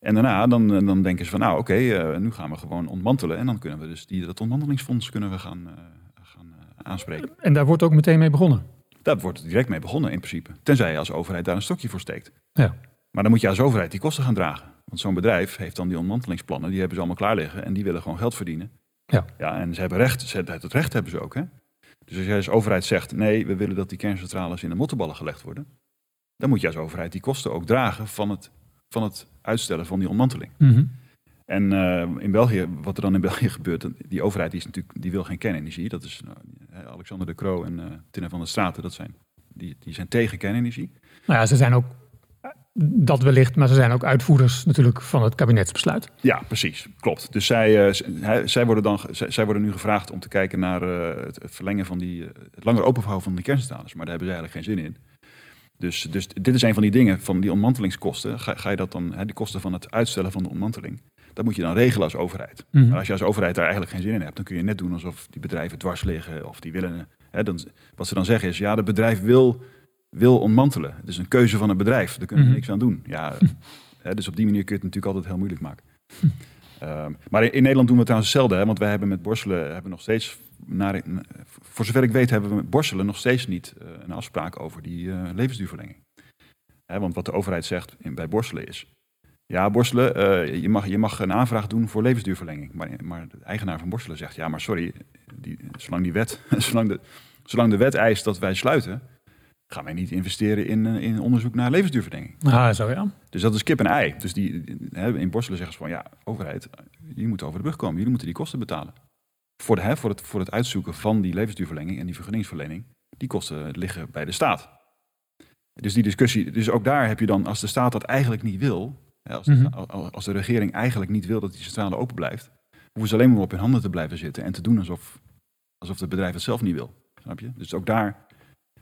En daarna dan, dan denken ze van, nou oké, nu gaan we gewoon ontmantelen. En dan kunnen we dus die, dat ontmantelingsfonds kunnen we gaan, gaan aanspreken. En daar wordt ook meteen mee begonnen. Daar wordt direct mee begonnen in principe. Tenzij je als overheid daar een stokje voor steekt. Ja. Maar dan moet je als overheid die kosten gaan dragen. Want zo'n bedrijf heeft dan die ontmantelingsplannen, die hebben ze allemaal klaar liggen. En die willen gewoon geld verdienen. Ja. ja en ze hebben recht, ze, het recht hebben ze ook. Hè? Dus als jij als overheid zegt, nee, we willen dat die kerncentrales in de mottenballen gelegd worden. Dan moet je als overheid die kosten ook dragen van het, van het uitstellen van die ontmanteling. Mhm. En eh, in België, wat er dan in België gebeurt, die overheid die is natuurlijk, die wil geen kernenergie. Dat is nou, Alexander de Croo en eh Tinne van der Straten, dat zijn, die, die zijn tegen kernenergie. Nou ja, ze zijn ook, eh, dat wellicht, maar ze zijn ook uitvoerders natuurlijk van het kabinetsbesluit. Ja, precies, klopt. Dus zij, eh, zij, worden dan, zij, zij worden nu gevraagd om te kijken naar eh, het, verlengen van die, eh, het langer openhouden van de kerncentrales. Maar daar hebben ze eigenlijk geen zin in. Dus, dus dit is een van die dingen, van die ontmantelingskosten. Ga, ga je dat dan, hè, die kosten van het uitstellen van de ontmanteling, dat moet je dan regelen als overheid. Mhm. Maar als je als overheid daar eigenlijk geen zin in hebt, dan kun je net doen alsof die bedrijven dwars liggen of die willen. Hè, dan, wat ze dan zeggen is, ja, het bedrijf wil, wil ontmantelen. Het is een keuze van het bedrijf, daar kunnen we Mhm. niks aan doen. Ja, hè, dus op die manier kun je het natuurlijk altijd heel moeilijk maken. Ehm, maar in, in Nederland doen we het trouwens hetzelfde, hè, want wij hebben met Borselen hebben nog steeds, naar, voor zover ik weet, hebben we met Borselen nog steeds niet eh, een afspraak over die eh, levensduurverlenging. Hè, want wat de overheid zegt in, bij Borselen is, ja, Borselen, eh, je, mag, je mag een aanvraag doen voor levensduurverlenging. Maar, maar de eigenaar van Borselen zegt, ja, maar sorry, die, zolang, die wet, zolang, de, zolang de wet eist dat wij sluiten, gaan wij niet investeren in, eh, in onderzoek naar levensduurverlenging. Ah, zo ja. Dus dat is kip en ei. Dus die, in Borselen zeggen ze van, ja, overheid, jullie moeten over de brug komen. Jullie moeten die kosten betalen. Voor, de, hè, voor, het, voor het uitzoeken van die levensduurverlenging en die vergunningsverlening, die kosten liggen bij de staat. Dus die discussie, dus ook daar heb je dan, als de staat dat eigenlijk niet wil, als, de, Mhm. als- als de regering eigenlijk niet wil dat die centrale open blijft, hoeven ze alleen maar op hun handen te blijven zitten en te doen alsof, alsof het bedrijf het zelf niet wil. Snap je? Dus ook daar,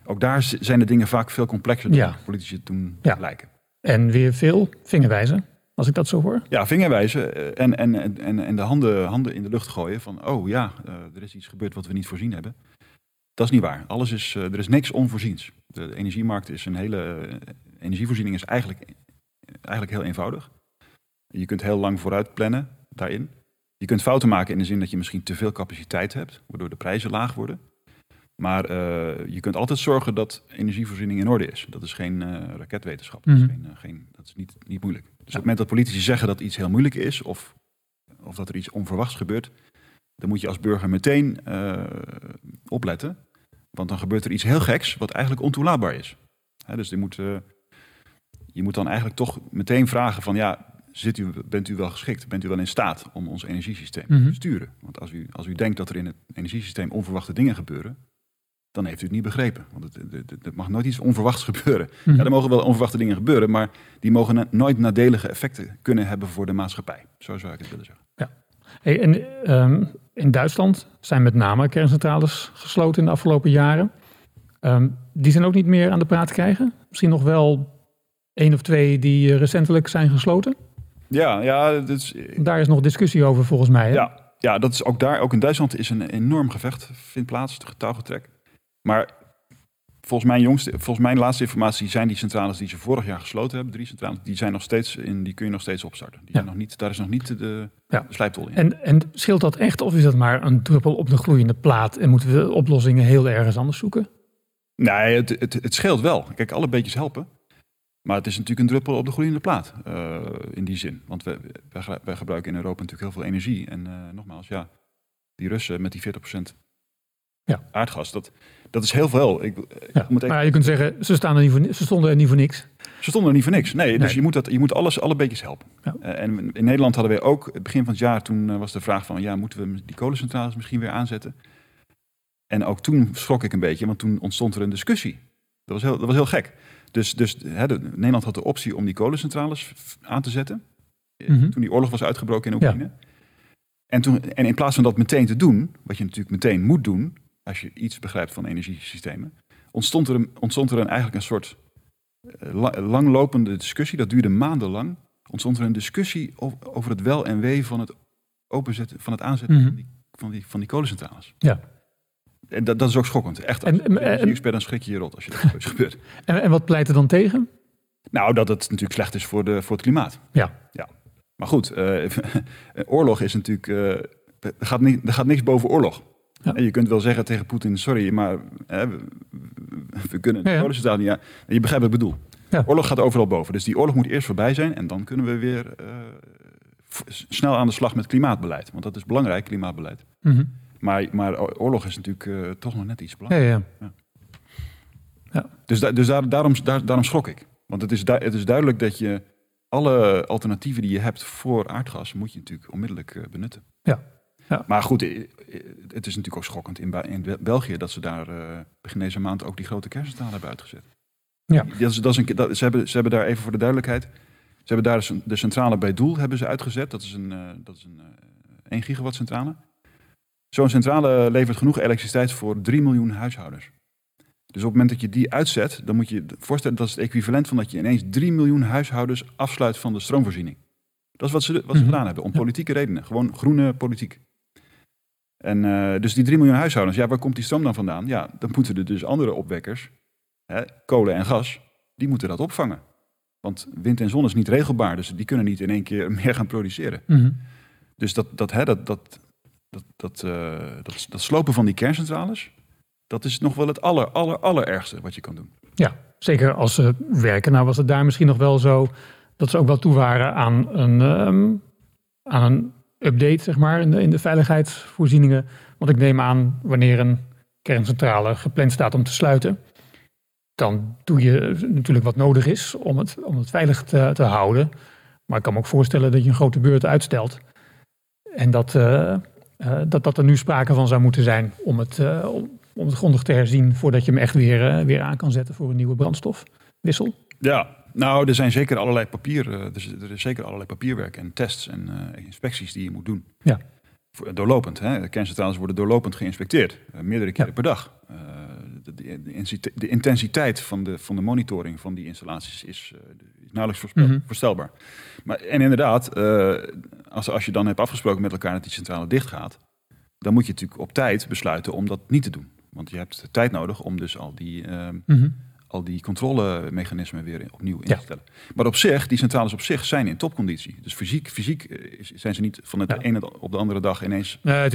ook daar zijn de dingen vaak veel complexer dan Ja. politici toen Ja. lijken. En weer veel vingerwijzen, als ik dat zo hoor. Ja, vingerwijzen eh, en, en, en- en, de handen, handen in de lucht gooien van, oh ja, eh, er is iets gebeurd wat we niet voorzien hebben. Dat is niet waar. Alles is, eh, er is niks onvoorziens. De, energiemarkt is een hele, energievoorziening is eigenlijk, eigenlijk heel eenvoudig. Je kunt heel lang vooruit plannen daarin. Je kunt fouten maken in de zin dat je misschien te veel capaciteit hebt, waardoor de prijzen laag worden. Maar eh, je kunt altijd zorgen dat energievoorziening in orde is. Dat is geen eh, raketwetenschap. Dat is, Mhm. geen, eh, geen, dat is niet, niet moeilijk. Dus op het moment dat politici zeggen dat iets heel moeilijk is, of, of dat er iets onverwachts gebeurt, dan moet je als burger meteen opletten. Want dan gebeurt er iets heel geks, wat eigenlijk ontoelaatbaar is. Hè, dus je moet, je moet dan eigenlijk toch meteen vragen van ja, zit u, bent u wel geschikt? Bent u wel in staat om ons energiesysteem Mhm. te sturen? Want als u, als u denkt dat er in het energiesysteem onverwachte dingen gebeuren, dan heeft u het niet begrepen. Want het, mag nooit iets onverwachts gebeuren. Mhm. Ja, er mogen wel onverwachte dingen gebeuren, maar die mogen na- nooit nadelige effecten kunnen hebben voor de maatschappij. Zo zou ik het willen zeggen. Hey, en ehm, in Duitsland zijn met name kerncentrales gesloten in de afgelopen jaren. Ehm, die zijn ook niet meer aan de praat te krijgen. Misschien nog wel één of twee die eh, recentelijk zijn gesloten. Ja, ja, dat is, Daar is nog discussie over volgens mij. Hè? ja, ja, dat is ook daar, ook in Duitsland is een enorm gevecht vindt plaats, getouwgetrek. Maar volgens mijn jongste, volgens mijn laatste informatie zijn die centrales die ze vorig jaar gesloten hebben, drie centrales, die zijn nog steeds in, die kun je nog steeds opstarten. Die Ja. zijn nog niet, daar is nog niet de, Ja. slijptol in. En, en scheelt dat echt of is dat maar een druppel op de gloeiende plaat en moeten we oplossingen heel ergens anders zoeken? Nee, het, het, het scheelt wel. Kijk, alle beetjes helpen. Maar het is natuurlijk een druppel op de groeiende plaat. eh, in die zin. Want we, wij, wij gebruiken in Europa natuurlijk heel veel energie. En eh, nogmaals, ja, die Russen met die 40% Ja. aardgas, dat, dat is heel veel. Ik, ik moet even- Maar je kunt zeggen, ze, staan er niet voor, ze stonden er niet voor niks. ze stonden er niet voor niks. Nee, dus je moet, dat, je moet alles, alle beetjes helpen. Ja. Eh, en in Nederland hadden we ook, het begin van het jaar, toen was de vraag van, ja, moeten we die kolencentrales misschien weer aanzetten? En ook toen schrok ik een beetje, want toen ontstond er een discussie. Dat was heel, dat was heel gek. Dus, dus hè, de- Nederland had de optie om die kolencentrales aan te zetten. eh, Mhm. Toen die oorlog was uitgebroken in Oekraïne. En, toen, en in plaats van dat meteen te doen, wat je natuurlijk meteen moet doen, als je iets begrijpt van energiesystemen, ontstond er, een, ontstond er een, eigenlijk een soort eh, la- langlopende discussie. Dat duurde maandenlang. Ontstond er een discussie over, over het wel en wee van het openzetten, van het aanzetten Mhm. van, die, van, die, van die kolencentrales. Ja. En dat, dat is ook schokkend. Echt, als En- dan schrik je je rot als je dat zoiets gebeurt. En, en wat pleit er dan tegen? Nou, dat het natuurlijk slecht is voor, de, voor het klimaat. Ja. ja. Maar goed, eh, oorlog is natuurlijk... eh, er, gaat er gaat niks boven oorlog. Ja. En je kunt wel zeggen tegen Poetin, sorry, maar hè, we, we kunnen Ja, ja. niet aan. Je begrijpt wat ik bedoel. Ja. Oorlog gaat overal boven. Dus die oorlog moet eerst voorbij zijn. En dan kunnen we weer eh, snel aan de slag met klimaatbeleid. Want dat is belangrijk, klimaatbeleid. Mhm. Maar, maar oorlog is natuurlijk eh, toch nog net iets Ja, belangrijker. ja. Dus, da- dus daar, daarom, daar, daarom schrok ik. Want het is, het is duidelijk dat je alle alternatieven die je hebt voor aardgas, moet je natuurlijk onmiddellijk eh, benutten. Ja. Ja. Maar goed, eh, het is natuurlijk ook schokkend in, in Be- België dat ze daar begin deze maand ook die grote kerncentrale hebben uitgezet. Ja. Dat is, dat is een, dat, ze, hebben, ze hebben daar even voor de duidelijkheid, ze hebben daar dus de centrale bij Doel hebben ze uitgezet. Dat is een, dat is een eh, 1 gigawatt centrale. Zo'n centrale levert genoeg elektriciteit voor 3 miljoen huishoudens. Dus op het moment dat je die uitzet, dan moet je je voorstellen dat is het equivalent van dat je ineens 3 miljoen huishoudens afsluit van de stroomvoorziening. Dat is wat ze, wat ze Mhm. gedaan hebben, om politieke redenen. Gewoon groene politiek. En eh, dus die 3 miljoen huishoudens, ja, waar komt die stroom dan vandaan? Ja, dan moeten er dus andere opwekkers, hè, kolen en gas, die moeten dat opvangen. Want wind en zon is niet regelbaar, dus die kunnen niet in één keer meer gaan produceren. Mhm. Dus dat, dat, hè, dat, dat, dat, dat, eh, dat, dat slopen van die kerncentrales, dat is nog wel het aller, aller, allerergste wat je kan doen. Ja, zeker als ze werken. Nou was het daar misschien nog wel zo dat ze ook wel toe waren aan een, ehm, aan een update, zeg maar, in de, in de veiligheidsvoorzieningen. Want ik neem aan, wanneer een kerncentrale gepland staat om te sluiten, dan doe je natuurlijk wat nodig is om het, om het veilig te, te houden. Maar ik kan me ook voorstellen dat je een grote beurt uitstelt. En dat, eh, dat, dat er nu sprake van zou moeten zijn om het, eh, om, om het grondig te herzien voordat je hem echt weer, eh, weer aan kan zetten voor een nieuwe brandstofwissel. Ja, nou, er zijn zeker allerlei papier, eh, er, is, er is zeker allerlei papierwerk en tests en eh, inspecties die je moet doen. Ja. Doorlopend, hè? De kerncentrales worden doorlopend geïnspecteerd, eh, meerdere keren Ja. per dag. Eh, de, de, de, intensiteit van de, van de monitoring van die installaties is, nauwelijks voorspel, mhm. voorstelbaar. Maar, en inderdaad, als, als je dan hebt afgesproken met elkaar dat die centrale dicht gaat, dan moet je natuurlijk op tijd besluiten om dat niet te doen. Want je hebt tijd nodig om dus al die, mm al die controlemechanismen weer opnieuw in te stellen. Maar op zich, die centrales op zich zijn in topconditie. Dus fysiek, fysiek eh, zijn ze niet van het ene op de andere dag ineens. Nee,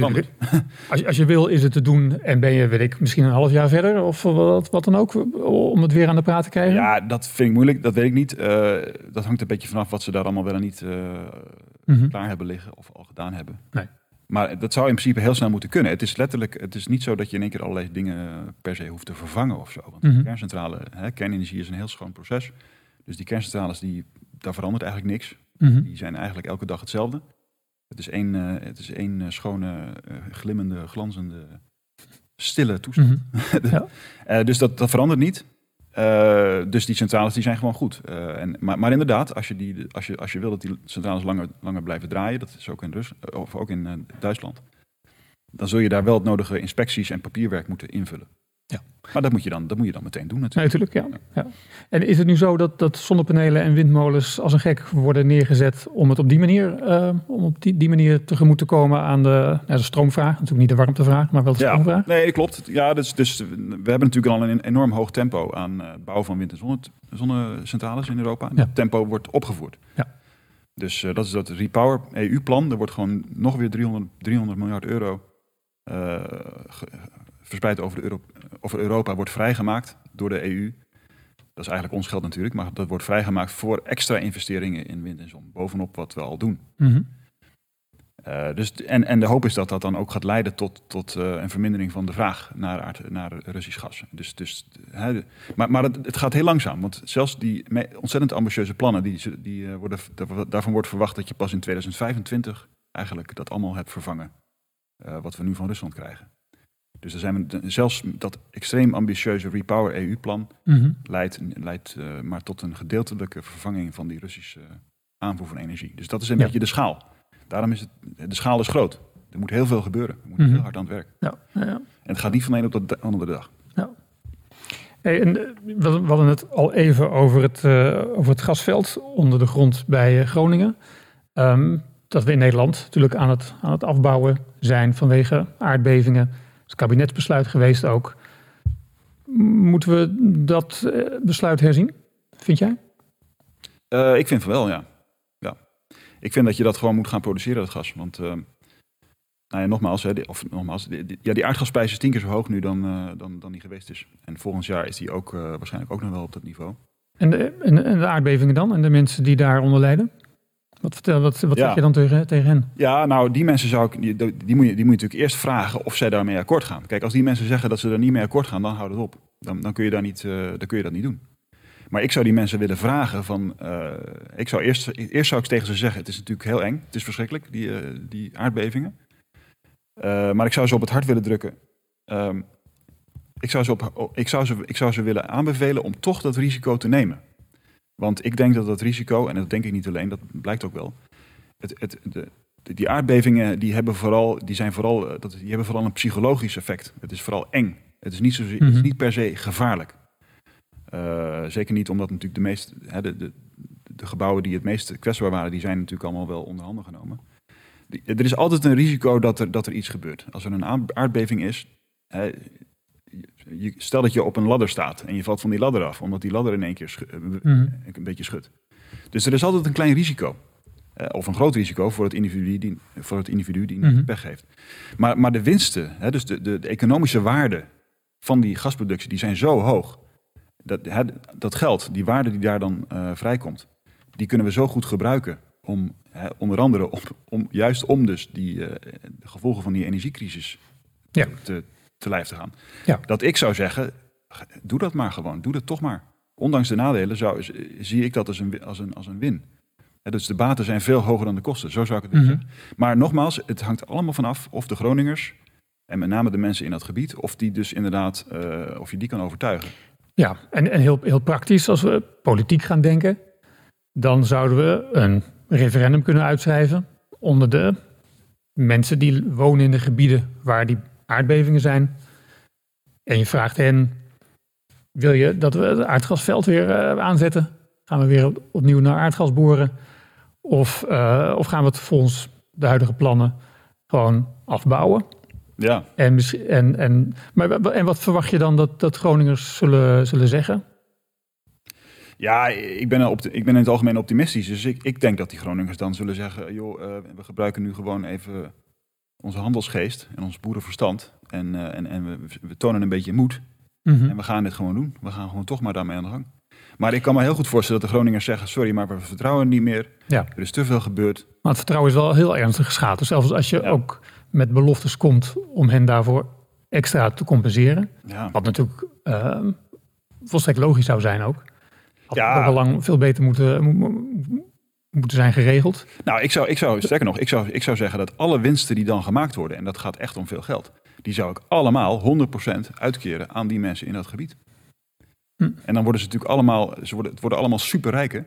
als, je, als je wil, is het te doen en ben je, weet ik, misschien een half jaar verder of wat, wat dan ook, om het weer aan de praat te krijgen? Ja, dat vind ik moeilijk, dat weet ik niet. Uh, dat hangt een beetje vanaf wat ze daar allemaal wel en niet uh, klaar hebben liggen of al gedaan hebben. Nee. Maar dat zou in principe heel snel moeten kunnen. Het is letterlijk, het is niet zo dat je in één keer allerlei dingen per se hoeft te vervangen of zo. Want mm de kerncentrale, hè, kernenergie is een heel schoon proces. Dus die kerncentrales, die, daar verandert eigenlijk niks. Mhm. Die zijn eigenlijk elke dag hetzelfde. Het is één, uh, het is één uh, schone, uh, glimmende, glanzende, stille toestand. Mhm. ja. dus dat, dat verandert niet. Uh, dus die centrales die zijn gewoon goed. Uh, en, maar, maar, inderdaad, als je, die, als, je, als je wil dat die centrales langer, langer blijven draaien, dat is ook in, Rus, of ook in uh, Duitsland, dan zul je daar wel het nodige inspecties en papierwerk moeten invullen. Ja. Maar dat moet je dan, dat moet je dan meteen doen natuurlijk. natuurlijk, ja. ja. En is het nu zo dat, dat zonnepanelen en windmolens als een gek worden neergezet om het op die manier, uh, om op die, die manier tegemoet te komen aan de, de stroomvraag? Natuurlijk niet de warmtevraag, maar wel de stroomvraag. Ja, nee, klopt. Ja, dus, dus we hebben natuurlijk al een enorm hoog tempo aan uh, bouw van wind- en zonne, zonnecentrales in Europa. Ja. Dat tempo wordt opgevoerd. Ja. Dus uh, dat is dat Repower EU-plan. Er wordt gewoon nog weer 300, 300 miljard euro uh, verspreid over, de Euro over Europa wordt vrijgemaakt door de EU. Dat is eigenlijk ons geld natuurlijk, maar dat wordt vrijgemaakt voor extra investeringen in wind en zon. Bovenop wat we al doen. Mm uh, dus, en, en de hoop is dat dat dan ook gaat leiden tot, tot uh, een vermindering van de vraag naar, aard, naar Russisch gas. Dus, dus, maar maar het, het, gaat heel langzaam, want zelfs die ontzettend ambitieuze plannen, die, die, uh, worden, daarvan wordt verwacht dat je pas in 2025 eigenlijk dat allemaal hebt vervangen. wat we nu van Rusland krijgen. Dus er zijn zelfs dat extreem ambitieuze Repower EU-plan mhm. leidt, leidt uh, maar tot een gedeeltelijke vervanging van die Russische aanvoer van energie. Dus dat is een beetje de schaal. Daarom is het, de schaal is groot. Er moet heel veel gebeuren. We moeten mhm. heel hard aan het werk. Ja. Ja, En het gaat niet van de een op de andere dag. Hey, en, eh, we hadden het al even over het, uh, over het gasveld onder de grond bij Groningen. Um, dat we in Nederland natuurlijk aan het, aan het afbouwen zijn vanwege aardbevingen is kabinetsbesluit geweest ook. Moeten we dat eh, besluit herzien, vind jij? Uh, ik vind van wel, ja. ja. Ik vind dat je dat gewoon moet gaan produceren, dat gas. Want, uh, nou ja, nogmaals, hè, of nogmaals die, ja, die aardgasprijs is tien keer zo hoog nu dan, uh, dan, dan die geweest is. En volgend jaar is die ook waarschijnlijk ook nog wel op dat niveau. En de, en, en de aardbevingen dan? En de mensen die daaronder lijden? Wat, vertel, wat, wat zeg je dan tegen, tegen hen? Ja, nou, die mensen zou ik, die, die, moet je, die moet je natuurlijk eerst vragen of zij daarmee akkoord gaan. Kijk, als die mensen zeggen dat ze er niet mee akkoord gaan, dan houd het op. Dan, dan, kun, je daar niet, uh, dan kun je dat niet doen. Maar ik zou die mensen willen vragen van, uh, ik zou eerst, eerst zou ik tegen ze zeggen, het is natuurlijk heel eng, het is verschrikkelijk, die, uh, die aardbevingen. maar ik zou ze op het hart willen drukken. Um, ik, zou ze op, ik, zou ze, ik zou ze willen aanbevelen om toch dat risico te nemen. Want ik denk dat dat risico, en dat denk ik niet alleen, dat blijkt ook wel. Het, het, de, die aardbevingen die hebben vooral, die zijn vooral, eh, dat, die hebben vooral een psychologisch effect. Het is vooral eng. Het is niet, zo, het is mhm. niet per se gevaarlijk. Uh, zeker niet omdat natuurlijk de, meest, hè, de, de, de, gebouwen die het meest kwetsbaar waren, die zijn natuurlijk allemaal wel onder handen genomen. er is altijd een risico dat er, dat er iets gebeurt. Als er een aardbeving is, hè, je, stel dat je op een ladder staat en je valt van die ladder af, omdat die ladder in één keer eh, mhm. een beetje schudt. Dus er is altijd een klein risico. Uh, of een groot risico voor het individu die, voor het individu die mm pech heeft. Maar, maar de winsten, hè, dus de, de, de, economische waarde van die gasproductie, die zijn zo hoog. Dat, hè, dat geld, die waarde die daar dan uh, vrijkomt, die kunnen we zo goed gebruiken om hè, onder andere om, om, juist om dus die uh, de gevolgen van die energiecrisis ja. te, te lijf te gaan. Ja. Dat ik zou zeggen, doe dat maar gewoon. Doe dat toch maar. Ondanks de nadelen zou, zie ik dat als een, als een, als een win. dus de baten zijn veel hoger dan de kosten. Zo zou ik het mm zeggen. Maar nogmaals, het hangt allemaal vanaf of de Groningers, en met name de mensen in dat gebied, of die dus inderdaad, uh, of je die kan overtuigen. Ja, en, en heel, heel praktisch, als we politiek gaan denken, dan zouden we een referendum kunnen uitschrijven onder de mensen die wonen in de gebieden waar die aardbevingen zijn. En je vraagt hen, Wil je dat we het aardgasveld weer eh, aanzetten? Gaan we weer opnieuw naar aardgas boren? Of, uh, of gaan we het volgens de huidige plannen gewoon afbouwen? Ja. En, en, en, maar, en wat verwacht je dan dat, dat Groningers zullen, zullen zeggen? Ja, ik ben, op ik ben in het algemeen optimistisch. Dus ik, ik denk dat die Groningers dan zullen zeggen: joh, uh, we gebruiken nu gewoon even onze handelsgeest en ons boerenverstand. En, uh, en, en we, we, tonen een beetje moed. Mm -hmm. En we gaan dit gewoon doen. We gaan gewoon toch maar daarmee aan de gang. Maar ik kan me heel goed voorstellen dat de Groningers zeggen: sorry, maar we vertrouwen niet meer. Ja. Er is te veel gebeurd. Maar het vertrouwen is wel heel ernstig geschaad. Dus zelfs als je ja. ook met beloftes komt om hen daarvoor extra te compenseren. Ja. Wat natuurlijk uh, volstrekt logisch zou zijn ook. Had ja. al lang veel beter moeten, moeten zijn geregeld. Nou, ik zou, ik zou sterker nog, ik zou, ik zou zeggen dat alle winsten die dan gemaakt worden, en dat gaat echt om veel geld, die zou ik allemaal 100% uitkeren aan die mensen in dat gebied. Hm. En dan worden ze natuurlijk allemaal, ze worden, het worden allemaal superrijken.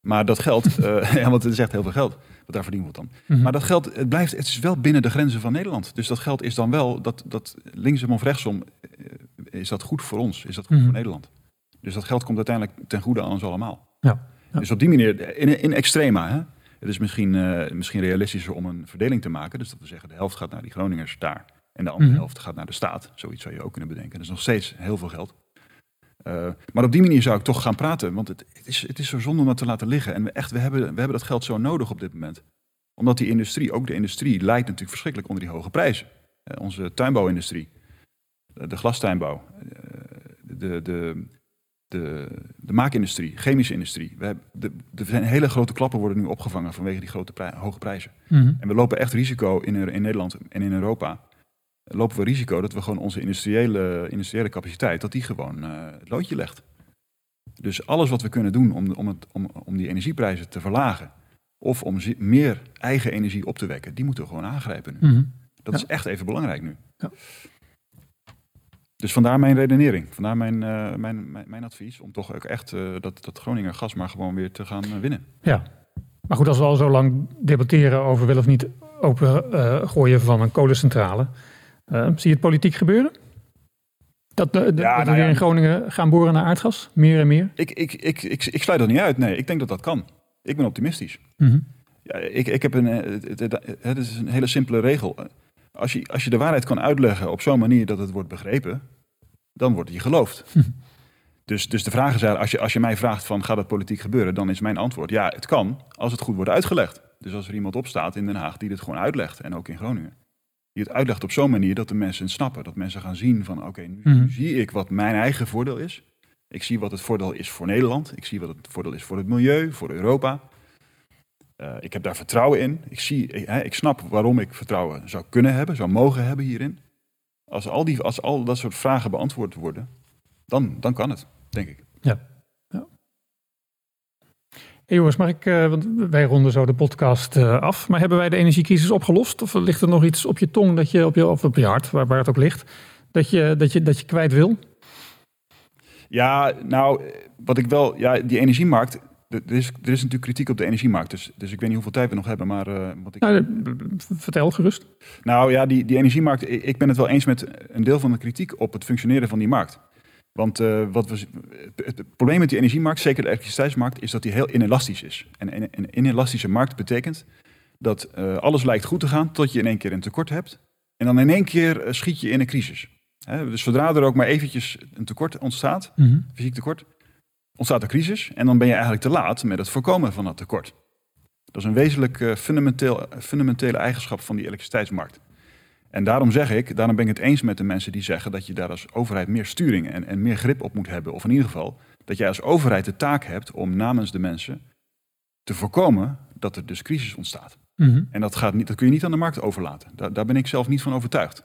Maar dat geld, uh, ja, want het is echt heel veel geld wat daar verdiend wordt dan. Mm -hmm. Maar dat geld, het blijft, het is wel binnen de grenzen van Nederland. Dus dat geld is dan wel, dat, dat linksom of rechtsom, is dat goed voor ons? Is dat goed mm -hmm. voor Nederland? Dus dat geld komt uiteindelijk ten goede aan ons allemaal. Ja. Ja. Dus op die manier, in, in extrema, hè? het is misschien, uh, misschien realistischer om een verdeling te maken. Dus dat we zeggen, de helft gaat naar die Groningers daar en de andere mm -hmm. helft gaat naar de staat. Zoiets zou je ook kunnen bedenken. Dat is nog steeds heel veel geld. Uh, maar op die manier zou ik toch gaan praten, want het, het, is, het is zo zonde om dat te laten liggen. En we, echt, we, hebben, we hebben dat geld zo nodig op dit moment. Omdat die industrie, ook de industrie, lijdt natuurlijk verschrikkelijk onder die hoge prijzen. Uh, onze tuinbouwindustrie, de glastuinbouw, de, de, de, de maakindustrie, chemische industrie. We hebben de, de zijn hele grote klappen worden nu opgevangen vanwege die grote prij, hoge prijzen. Mm -hmm. En we lopen echt risico in, in Nederland en in Europa. Lopen we risico dat we gewoon onze industriële, industriële capaciteit, dat die gewoon uh, het loodje legt. Dus alles wat we kunnen doen om, om, het, om, om die energieprijzen te verlagen, of om meer eigen energie op te wekken, die moeten we gewoon aangrijpen nu. Mm -hmm. Dat ja. is echt even belangrijk nu. Ja. Dus vandaar mijn redenering, vandaar mijn, uh, mijn, mijn, mijn, advies om toch ook echt uh, dat, dat Groninger gas maar gewoon weer te gaan uh, winnen. Ja, maar goed, als we al zo lang debatteren over wel of niet open gooien van een kolencentrale, zie je het politiek gebeuren? Dat, de, de, ja, dat we nou weer ja. in Groningen gaan boren naar aardgas, meer en meer? Ik, ik, ik, ik, ik sluit dat niet uit, nee. Ik denk dat dat kan. Ik ben optimistisch. Mm -hmm. ja, ik, ik heb een, het, het, het is een hele simpele regel als je, als je de waarheid kan uitleggen op zo'n manier dat het wordt begrepen, dan wordt je geloofd. Dus, dus de vraag is als je, als je mij vraagt van gaat het politiek gebeuren, dan is mijn antwoord ja, het kan als het goed wordt uitgelegd. Dus als er iemand opstaat in Den Haag die dit gewoon uitlegt, en ook in Groningen, die het uitlegt op zo'n manier dat de mensen het snappen. Dat mensen gaan zien van oké, okay, nu, nu zie ik wat mijn eigen voordeel is. Ik zie wat het voordeel is voor Nederland. Ik zie wat het voordeel is voor het milieu, voor Europa. Uh, ik heb daar vertrouwen in. Ik, zie, ik, hè, ik snap waarom ik vertrouwen zou kunnen hebben, zou mogen hebben hierin. Als al, die, als al dat soort vragen beantwoord worden, dan, dan kan het, denk ik. Ja. ja. Hey jongens, maar ik, uh, want wij ronden zo de podcast uh, af. Maar hebben wij de energiecrisis opgelost? Of ligt er nog iets op je tong, dat je, op je, of op je hart, waar, waar het ook ligt, dat je, dat, je, dat je kwijt wil? Ja, nou, wat ik wel, ja, die energiemarkt, er is, er is natuurlijk kritiek op de energiemarkt, dus, dus ik weet niet hoeveel tijd we nog hebben, maar uh, wat ik... Nou, vertel gerust. Nou ja, die, die energiemarkt, ik ben het wel eens met een deel van de kritiek op het functioneren van die markt. Want uh, wat we, het, probleem met die energiemarkt, zeker de elektriciteitsmarkt, is dat die heel inelastisch is. En een, een inelastische markt betekent dat uh, alles lijkt goed te gaan tot je in één keer een tekort hebt. En dan in één keer schiet je in een crisis. Dus zodra er ook maar eventjes een tekort ontstaat, mm -hmm. fysiek tekort, ontstaat een crisis en dan ben je eigenlijk te laat met het voorkomen van dat tekort. Dat is een wezenlijk uh, fundamenteel, fundamentele eigenschap van die elektriciteitsmarkt. En daarom zeg ik, daarom ben ik het eens met de mensen die zeggen dat je daar als overheid meer sturing en, en meer grip op moet hebben. Of in ieder geval dat jij als overheid de taak hebt om namens de mensen te voorkomen dat er dus crisis ontstaat. Mm -hmm. En dat, gaat niet, dat kun je niet aan de markt overlaten. Daar, daar ben ik zelf niet van overtuigd.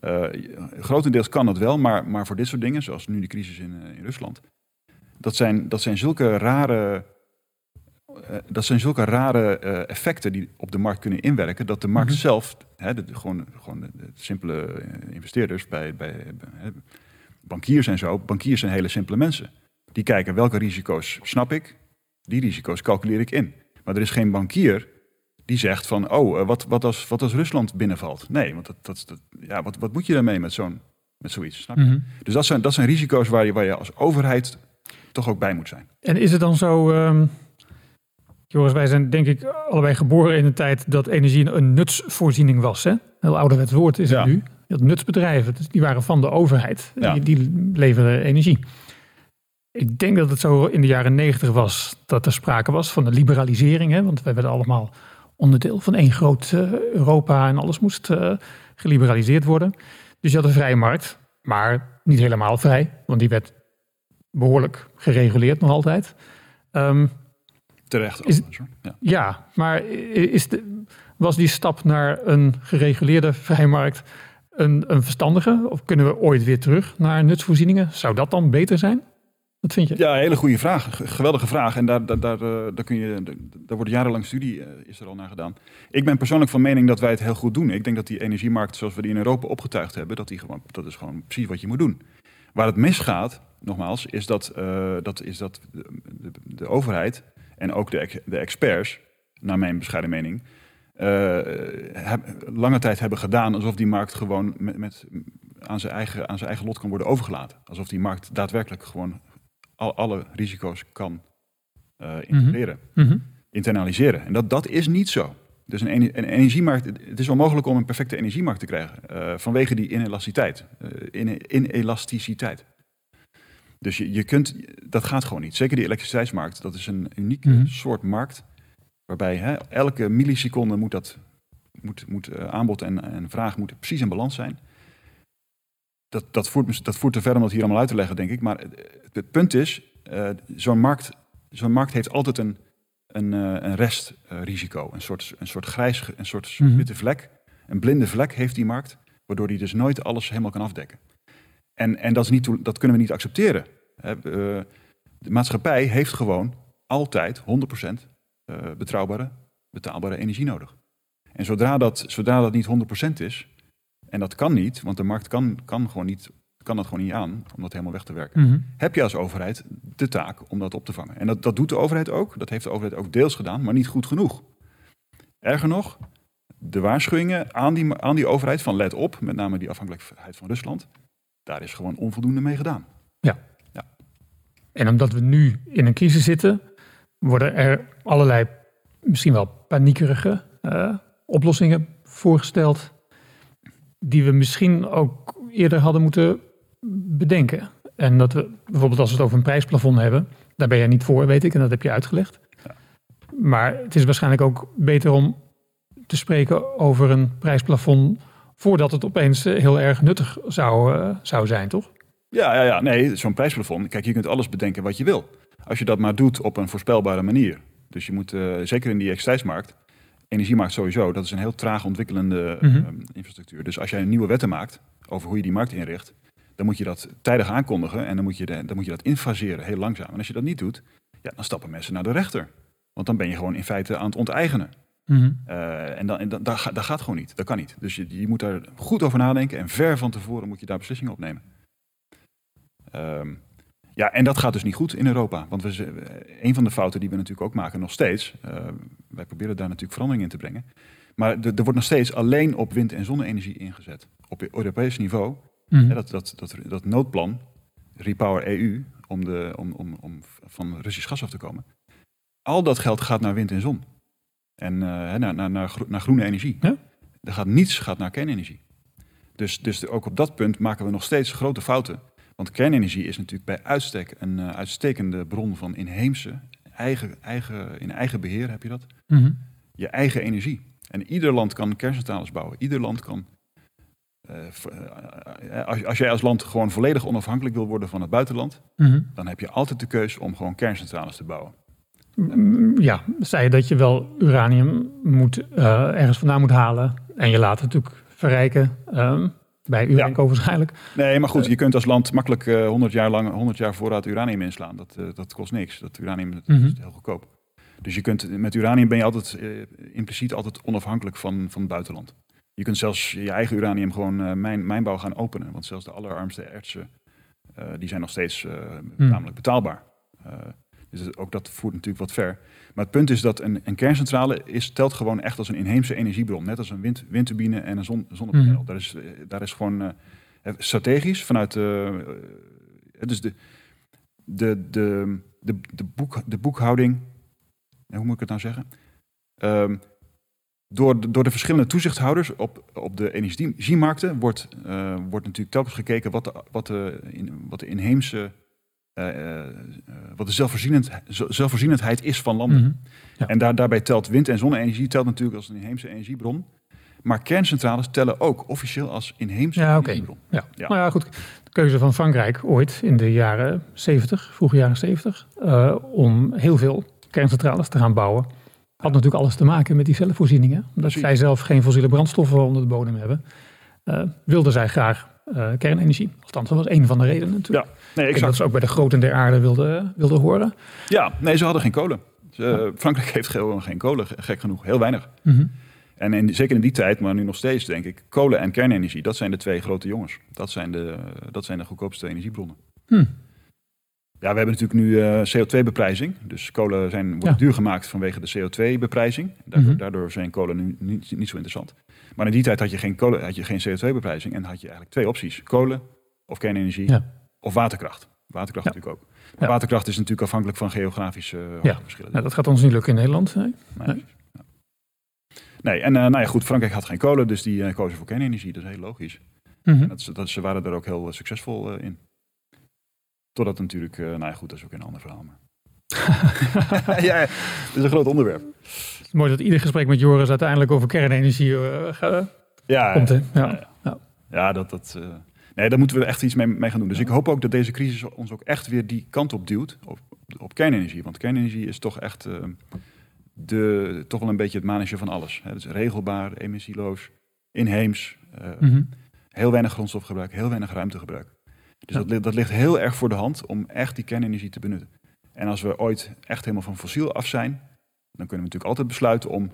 Uh, grotendeels kan dat wel, maar, maar voor dit soort dingen, zoals nu de crisis in, in Rusland, dat zijn, dat zijn zulke rare. Uh, dat zijn zulke rare uh, effecten die op de markt kunnen inwerken, dat de markt mm -hmm. zelf, hè, de, gewoon, gewoon de, de simpele uh, investeerders bij, bij, bij bankiers en zo, bankiers zijn hele simpele mensen. Die kijken welke risico's snap ik, die risico's calculeer ik in. Maar er is geen bankier die zegt van, oh, wat, wat, als, wat als Rusland binnenvalt? Nee, want dat, dat, dat, ja, wat, wat moet je daarmee met zo'n met zoiets. Snap je? Mhm. Dus dat zijn, dat zijn risico's waar je, waar je als overheid toch ook bij moet zijn. En is het dan zo, ehm Joris, wij zijn denk ik allebei geboren in een tijd dat energie een nutsvoorziening was. Hè? Heel ouderwets woord is het Ja. nu. Had nutsbedrijven, dus die waren van de overheid. Ja. Die, die leveren energie. Ik denk dat het zo in de jaren negentig was dat er sprake was van een liberalisering. Hè? Want wij werden allemaal onderdeel van één groot eh, Europa en alles moest eh, geliberaliseerd worden. Dus je had een vrije markt, maar niet helemaal vrij, want die werd behoorlijk gereguleerd nog altijd. Ehm, Terecht. Is-. Ja. ja, maar is de, was die stap naar een gereguleerde vrijmarkt een, een verstandige? Of kunnen we ooit weer terug naar nutsvoorzieningen? Zou dat dan beter zijn? Wat vind je? Ja, hele goede vraag. Geweldige vraag. En daar, daar, daar, eh, daar, kun je, daar wordt jarenlang studie eh, is er al naar gedaan. Ik ben persoonlijk van mening dat wij het heel goed doen. Ik denk dat die energiemarkt zoals we die in Europa opgetuigd hebben, dat, die gewoon, dat is gewoon precies wat je moet doen. Waar het misgaat, nogmaals, is dat, eh, dat, is dat de, de, de overheid en ook de, de experts, naar mijn bescheiden mening, eh, heb- lange tijd hebben gedaan alsof die markt gewoon met, met, aan, zijn eigen, aan zijn eigen lot kan worden overgelaten. Alsof die markt daadwerkelijk gewoon al, alle risico's kan eh, integreren, Mhm. internaliseren. En dat, dat is niet zo. Dus een, een energiemarkt, het is onmogelijk om een perfecte energiemarkt te krijgen eh, vanwege die inelasticiteit. eh, ine- inelasticiteit. Dus je, je kunt, dat gaat gewoon niet. Zeker die elektriciteitsmarkt, dat is een unieke Mhm. soort markt. Waarbij hè, elke milliseconde moet dat moet, moet eh, aanbod en, en vraag moeten precies in balans zijn. Dat, dat, voert, dat voert te ver om dat hier allemaal uit te leggen, denk ik. Maar het, het punt is, zo'n markt, zo'n markt heeft altijd een, een, eh, een restrisico. Een soort, een soort grijs, een soort Mhm. witte vlek. Een blinde vlek heeft die markt, waardoor die dus nooit alles helemaal kan afdekken. En, en dat, is niet, dat kunnen we niet accepteren. Hè, eh, de maatschappij heeft gewoon altijd 100% eh, betrouwbare, betaalbare energie nodig. En zodra dat, zodra dat niet 100% is, en dat kan niet, want de markt kan, kan, gewoon niet, kan dat gewoon niet aan om dat helemaal weg te werken, Mhm. heb je als overheid de taak om dat op te vangen. En dat, dat doet de overheid ook, dat heeft de overheid ook deels gedaan, maar niet goed genoeg. Erger nog, de waarschuwingen aan die, aan die overheid van let op, met name die afhankelijkheid van Rusland, daar is gewoon onvoldoende mee gedaan. En omdat we nu in een crisis zitten, worden er allerlei misschien wel paniekerige eh, oplossingen voorgesteld. Die we misschien ook eerder hadden moeten bedenken. En dat we bijvoorbeeld als we het over een prijsplafond hebben, daar ben jij niet voor, weet ik, en dat heb je uitgelegd. Ja. Maar het is waarschijnlijk ook beter om te spreken over een prijsplafond voordat het opeens eh, heel erg nuttig zou, eh, zou zijn, toch? Ja, ja, ja. nee, zo'n prijsplafond. Kijk, je kunt alles bedenken wat je wil. Als je dat maar doet op een voorspelbare manier. Dus je moet, eh, zeker in die elektriciteitsmarkt, energiemarkt sowieso, dat is een heel traag ontwikkelende Mhm. eh, infrastructuur. Dus als jij nieuwe wetten maakt over hoe je die markt inricht, dan moet je dat tijdig aankondigen en dan moet je, de- dan moet je dat infaseren, heel langzaam. En als je dat niet doet, ja, dan stappen mensen naar de rechter. Want dan ben je gewoon in feite aan het onteigenen. Eh, en dan, en dan, dat, dat gaat gewoon niet. Dat kan niet. Dus je, je moet daar goed over nadenken en ver van tevoren moet je daar beslissingen op nemen. Ehm, ja, en dat gaat dus niet goed in Europa. Want we, ze- een van de fouten die we natuurlijk ook maken, nog steeds, eh, wij proberen daar natuurlijk verandering in te brengen. Maar er, er wordt nog steeds alleen op wind- en zonne-energie ingezet. Op Europees niveau, Mhm. dat, dat, dat, dat noodplan, Repower EU, om, de, om, om, om van Russisch gas af te komen. Al dat geld gaat naar wind en zon. En eh, naar, naar, naar, naar groene energie. Ja. Er gaat niets gaat naar kernenergie. Dus, dus ook op dat punt maken we nog steeds grote fouten. Want kernenergie is natuurlijk bij uitstek een eh, uitstekende bron van inheemse, eigen, eigen, in eigen beheer heb je dat, Mhm. je eigen energie. En ieder land kan kerncentrales bouwen. Ieder land kan. Eh, eh, als, als jij als land gewoon volledig onafhankelijk wil worden van het buitenland, Mhm. dan heb je altijd de keus om gewoon kerncentrales te bouwen. Mm, Ja, zei je dat je wel uranium moet, eh, ergens vandaan moet halen. En je laat het natuurlijk verrijken. ehm, bij Urenco waarschijnlijk. Nee, maar goed, je kunt als land makkelijk eh 100 jaar lang 100 jaar voorraad uranium inslaan. Dat, eh, dat kost niks. Dat uranium Mhm. is heel goedkoop. Dus je kunt, met uranium ben je altijd eh, impliciet altijd onafhankelijk van, van het buitenland. Je kunt zelfs je eigen uranium gewoon eh, mijn, mijnbouw gaan openen. Want zelfs de allerarmste ertsen, eh, die zijn nog steeds eh, namelijk betaalbaar. Dus ook dat voert natuurlijk wat ver. Maar het punt is dat een, een kerncentrale is, telt gewoon echt als een inheemse energiebron. Net als een wind, windturbine en een zon, zonnepaneel. Mhm. daar, is, daar is gewoon... strategisch vanuit de, dus de, de, de, de, de, boek, de boekhouding, hoe moet ik het nou zeggen? Um, door, de, door de verschillende toezichthouders op, op de energiemarkten wordt, uh, wordt natuurlijk telkens gekeken wat de, wat de, in, wat de inheemse, uh, uh, wat de zelfvoorzienend, zelfvoorzienendheid is van landen. Mm ja. En daar, daarbij telt wind- en zonne-energie telt natuurlijk als een inheemse energiebron. Maar kerncentrales tellen ook officieel als inheemse ja, energiebron. Ja. ja. Nou ja, goed. De keuze van Frankrijk ooit in de jaren 70, vroege jaren 70, om heel veel kerncentrales te gaan bouwen had natuurlijk alles te maken met die zelfvoorzieningen. Omdat zij zelf geen fossiele brandstoffen onder de bodem hebben, uh, wilden zij graag uh, kernenergie. Althans, dat was een van de redenen natuurlijk. Ja, nee, exact. dat ze ook bij de groten der aarde wilden, wilden horen. Ja, nee, ze hadden geen kolen. Ze, Frankrijk heeft gewoon geen kolen, gek genoeg. Heel weinig. Mm En in, zeker in die tijd, maar nu nog steeds, denk ik, kolen en kernenergie, dat zijn de twee grote jongens. Dat zijn de, dat zijn de goedkoopste energiebronnen. Hm. Ja, we hebben natuurlijk nu uh, CO2-beprijzing. Dus kolen zijn, wordt duur gemaakt vanwege de CO2-beprijzing. Daardoor, mhm. daardoor, zijn kolen nu niet, niet, zo interessant. Maar in die tijd had je geen, kolen, had je geen CO2-beprijzing en had je eigenlijk twee opties. Kolen of kernenergie of waterkracht. Waterkracht natuurlijk ook. Maar waterkracht is natuurlijk afhankelijk van geografische uh, verschillen. Ja, dat gaat ons niet lukken in Nederland. Nee. nee. nee. en uh, nou ja, goed, Frankrijk had geen kolen, dus die kozen voor kernenergie. Dat is heel logisch. Mm dat, dat, ze waren er ook heel succesvol in. Totdat natuurlijk, uh, nou ja, goed, dat is ook een ander verhaal. Maar. ja, het is een groot onderwerp. Het is mooi dat ieder gesprek met Joris uiteindelijk over kernenergie uh, ja, komt. Hè? Ja, ja. ja, dat, dat, uh, nee, daar moeten we echt iets mee, mee, gaan doen. Dus ik hoop ook dat deze crisis ons ook echt weer die kant op duwt, op, op kernenergie. Want kernenergie is toch echt de, toch wel een beetje het managen van alles. Het is regelbaar, emissieloos, inheems, mm -hmm. heel weinig grondstofgebruik, heel weinig ruimtegebruik. Dus dat, dat, ligt heel erg voor de hand om echt die kernenergie te benutten. En als we ooit echt helemaal van fossiel af zijn, dan kunnen we natuurlijk altijd besluiten om,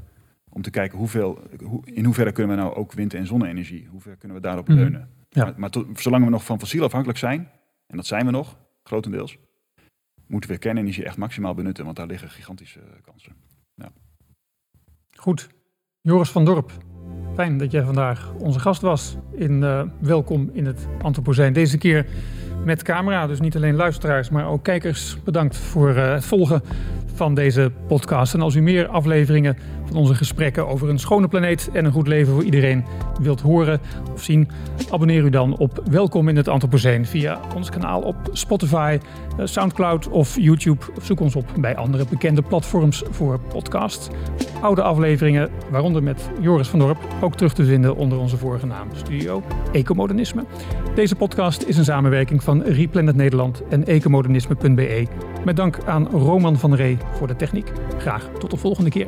om te kijken hoeveel, hoe, in hoeverre kunnen we nou ook wind- en zonne-energie, hoeveel kunnen we daarop mhm. leunen. Ja. Maar, maar zolang we nog van fossiel afhankelijk zijn, en dat zijn we nog, grotendeels, moeten we kernenergie echt maximaal benutten, want daar liggen gigantische kansen. Ja. Goed. Joris van Dorp, Fijn dat jij vandaag onze gast was. In, uh, welkom in het Antropozijn. Deze keer met camera, dus niet alleen luisteraars, maar ook kijkers. Bedankt voor uh, het volgen van deze podcast. En als u meer afleveringen onze gesprekken over een schone planeet en een goed leven voor iedereen wilt horen of zien, abonneer u dan op Welkom in het Anthropocene via ons kanaal op Spotify, eh, Soundcloud of YouTube. Zoek ons op bij andere bekende platforms voor podcast. Oude afleveringen, waaronder met Joris van Dorp, ook terug te vinden onder onze vorige naam, Studio Ecomodernisme. Deze podcast is een samenwerking van Replanet Nederland en ecomodernisme.be. Met dank aan Roman van Ree voor de techniek. Graag tot de volgende keer.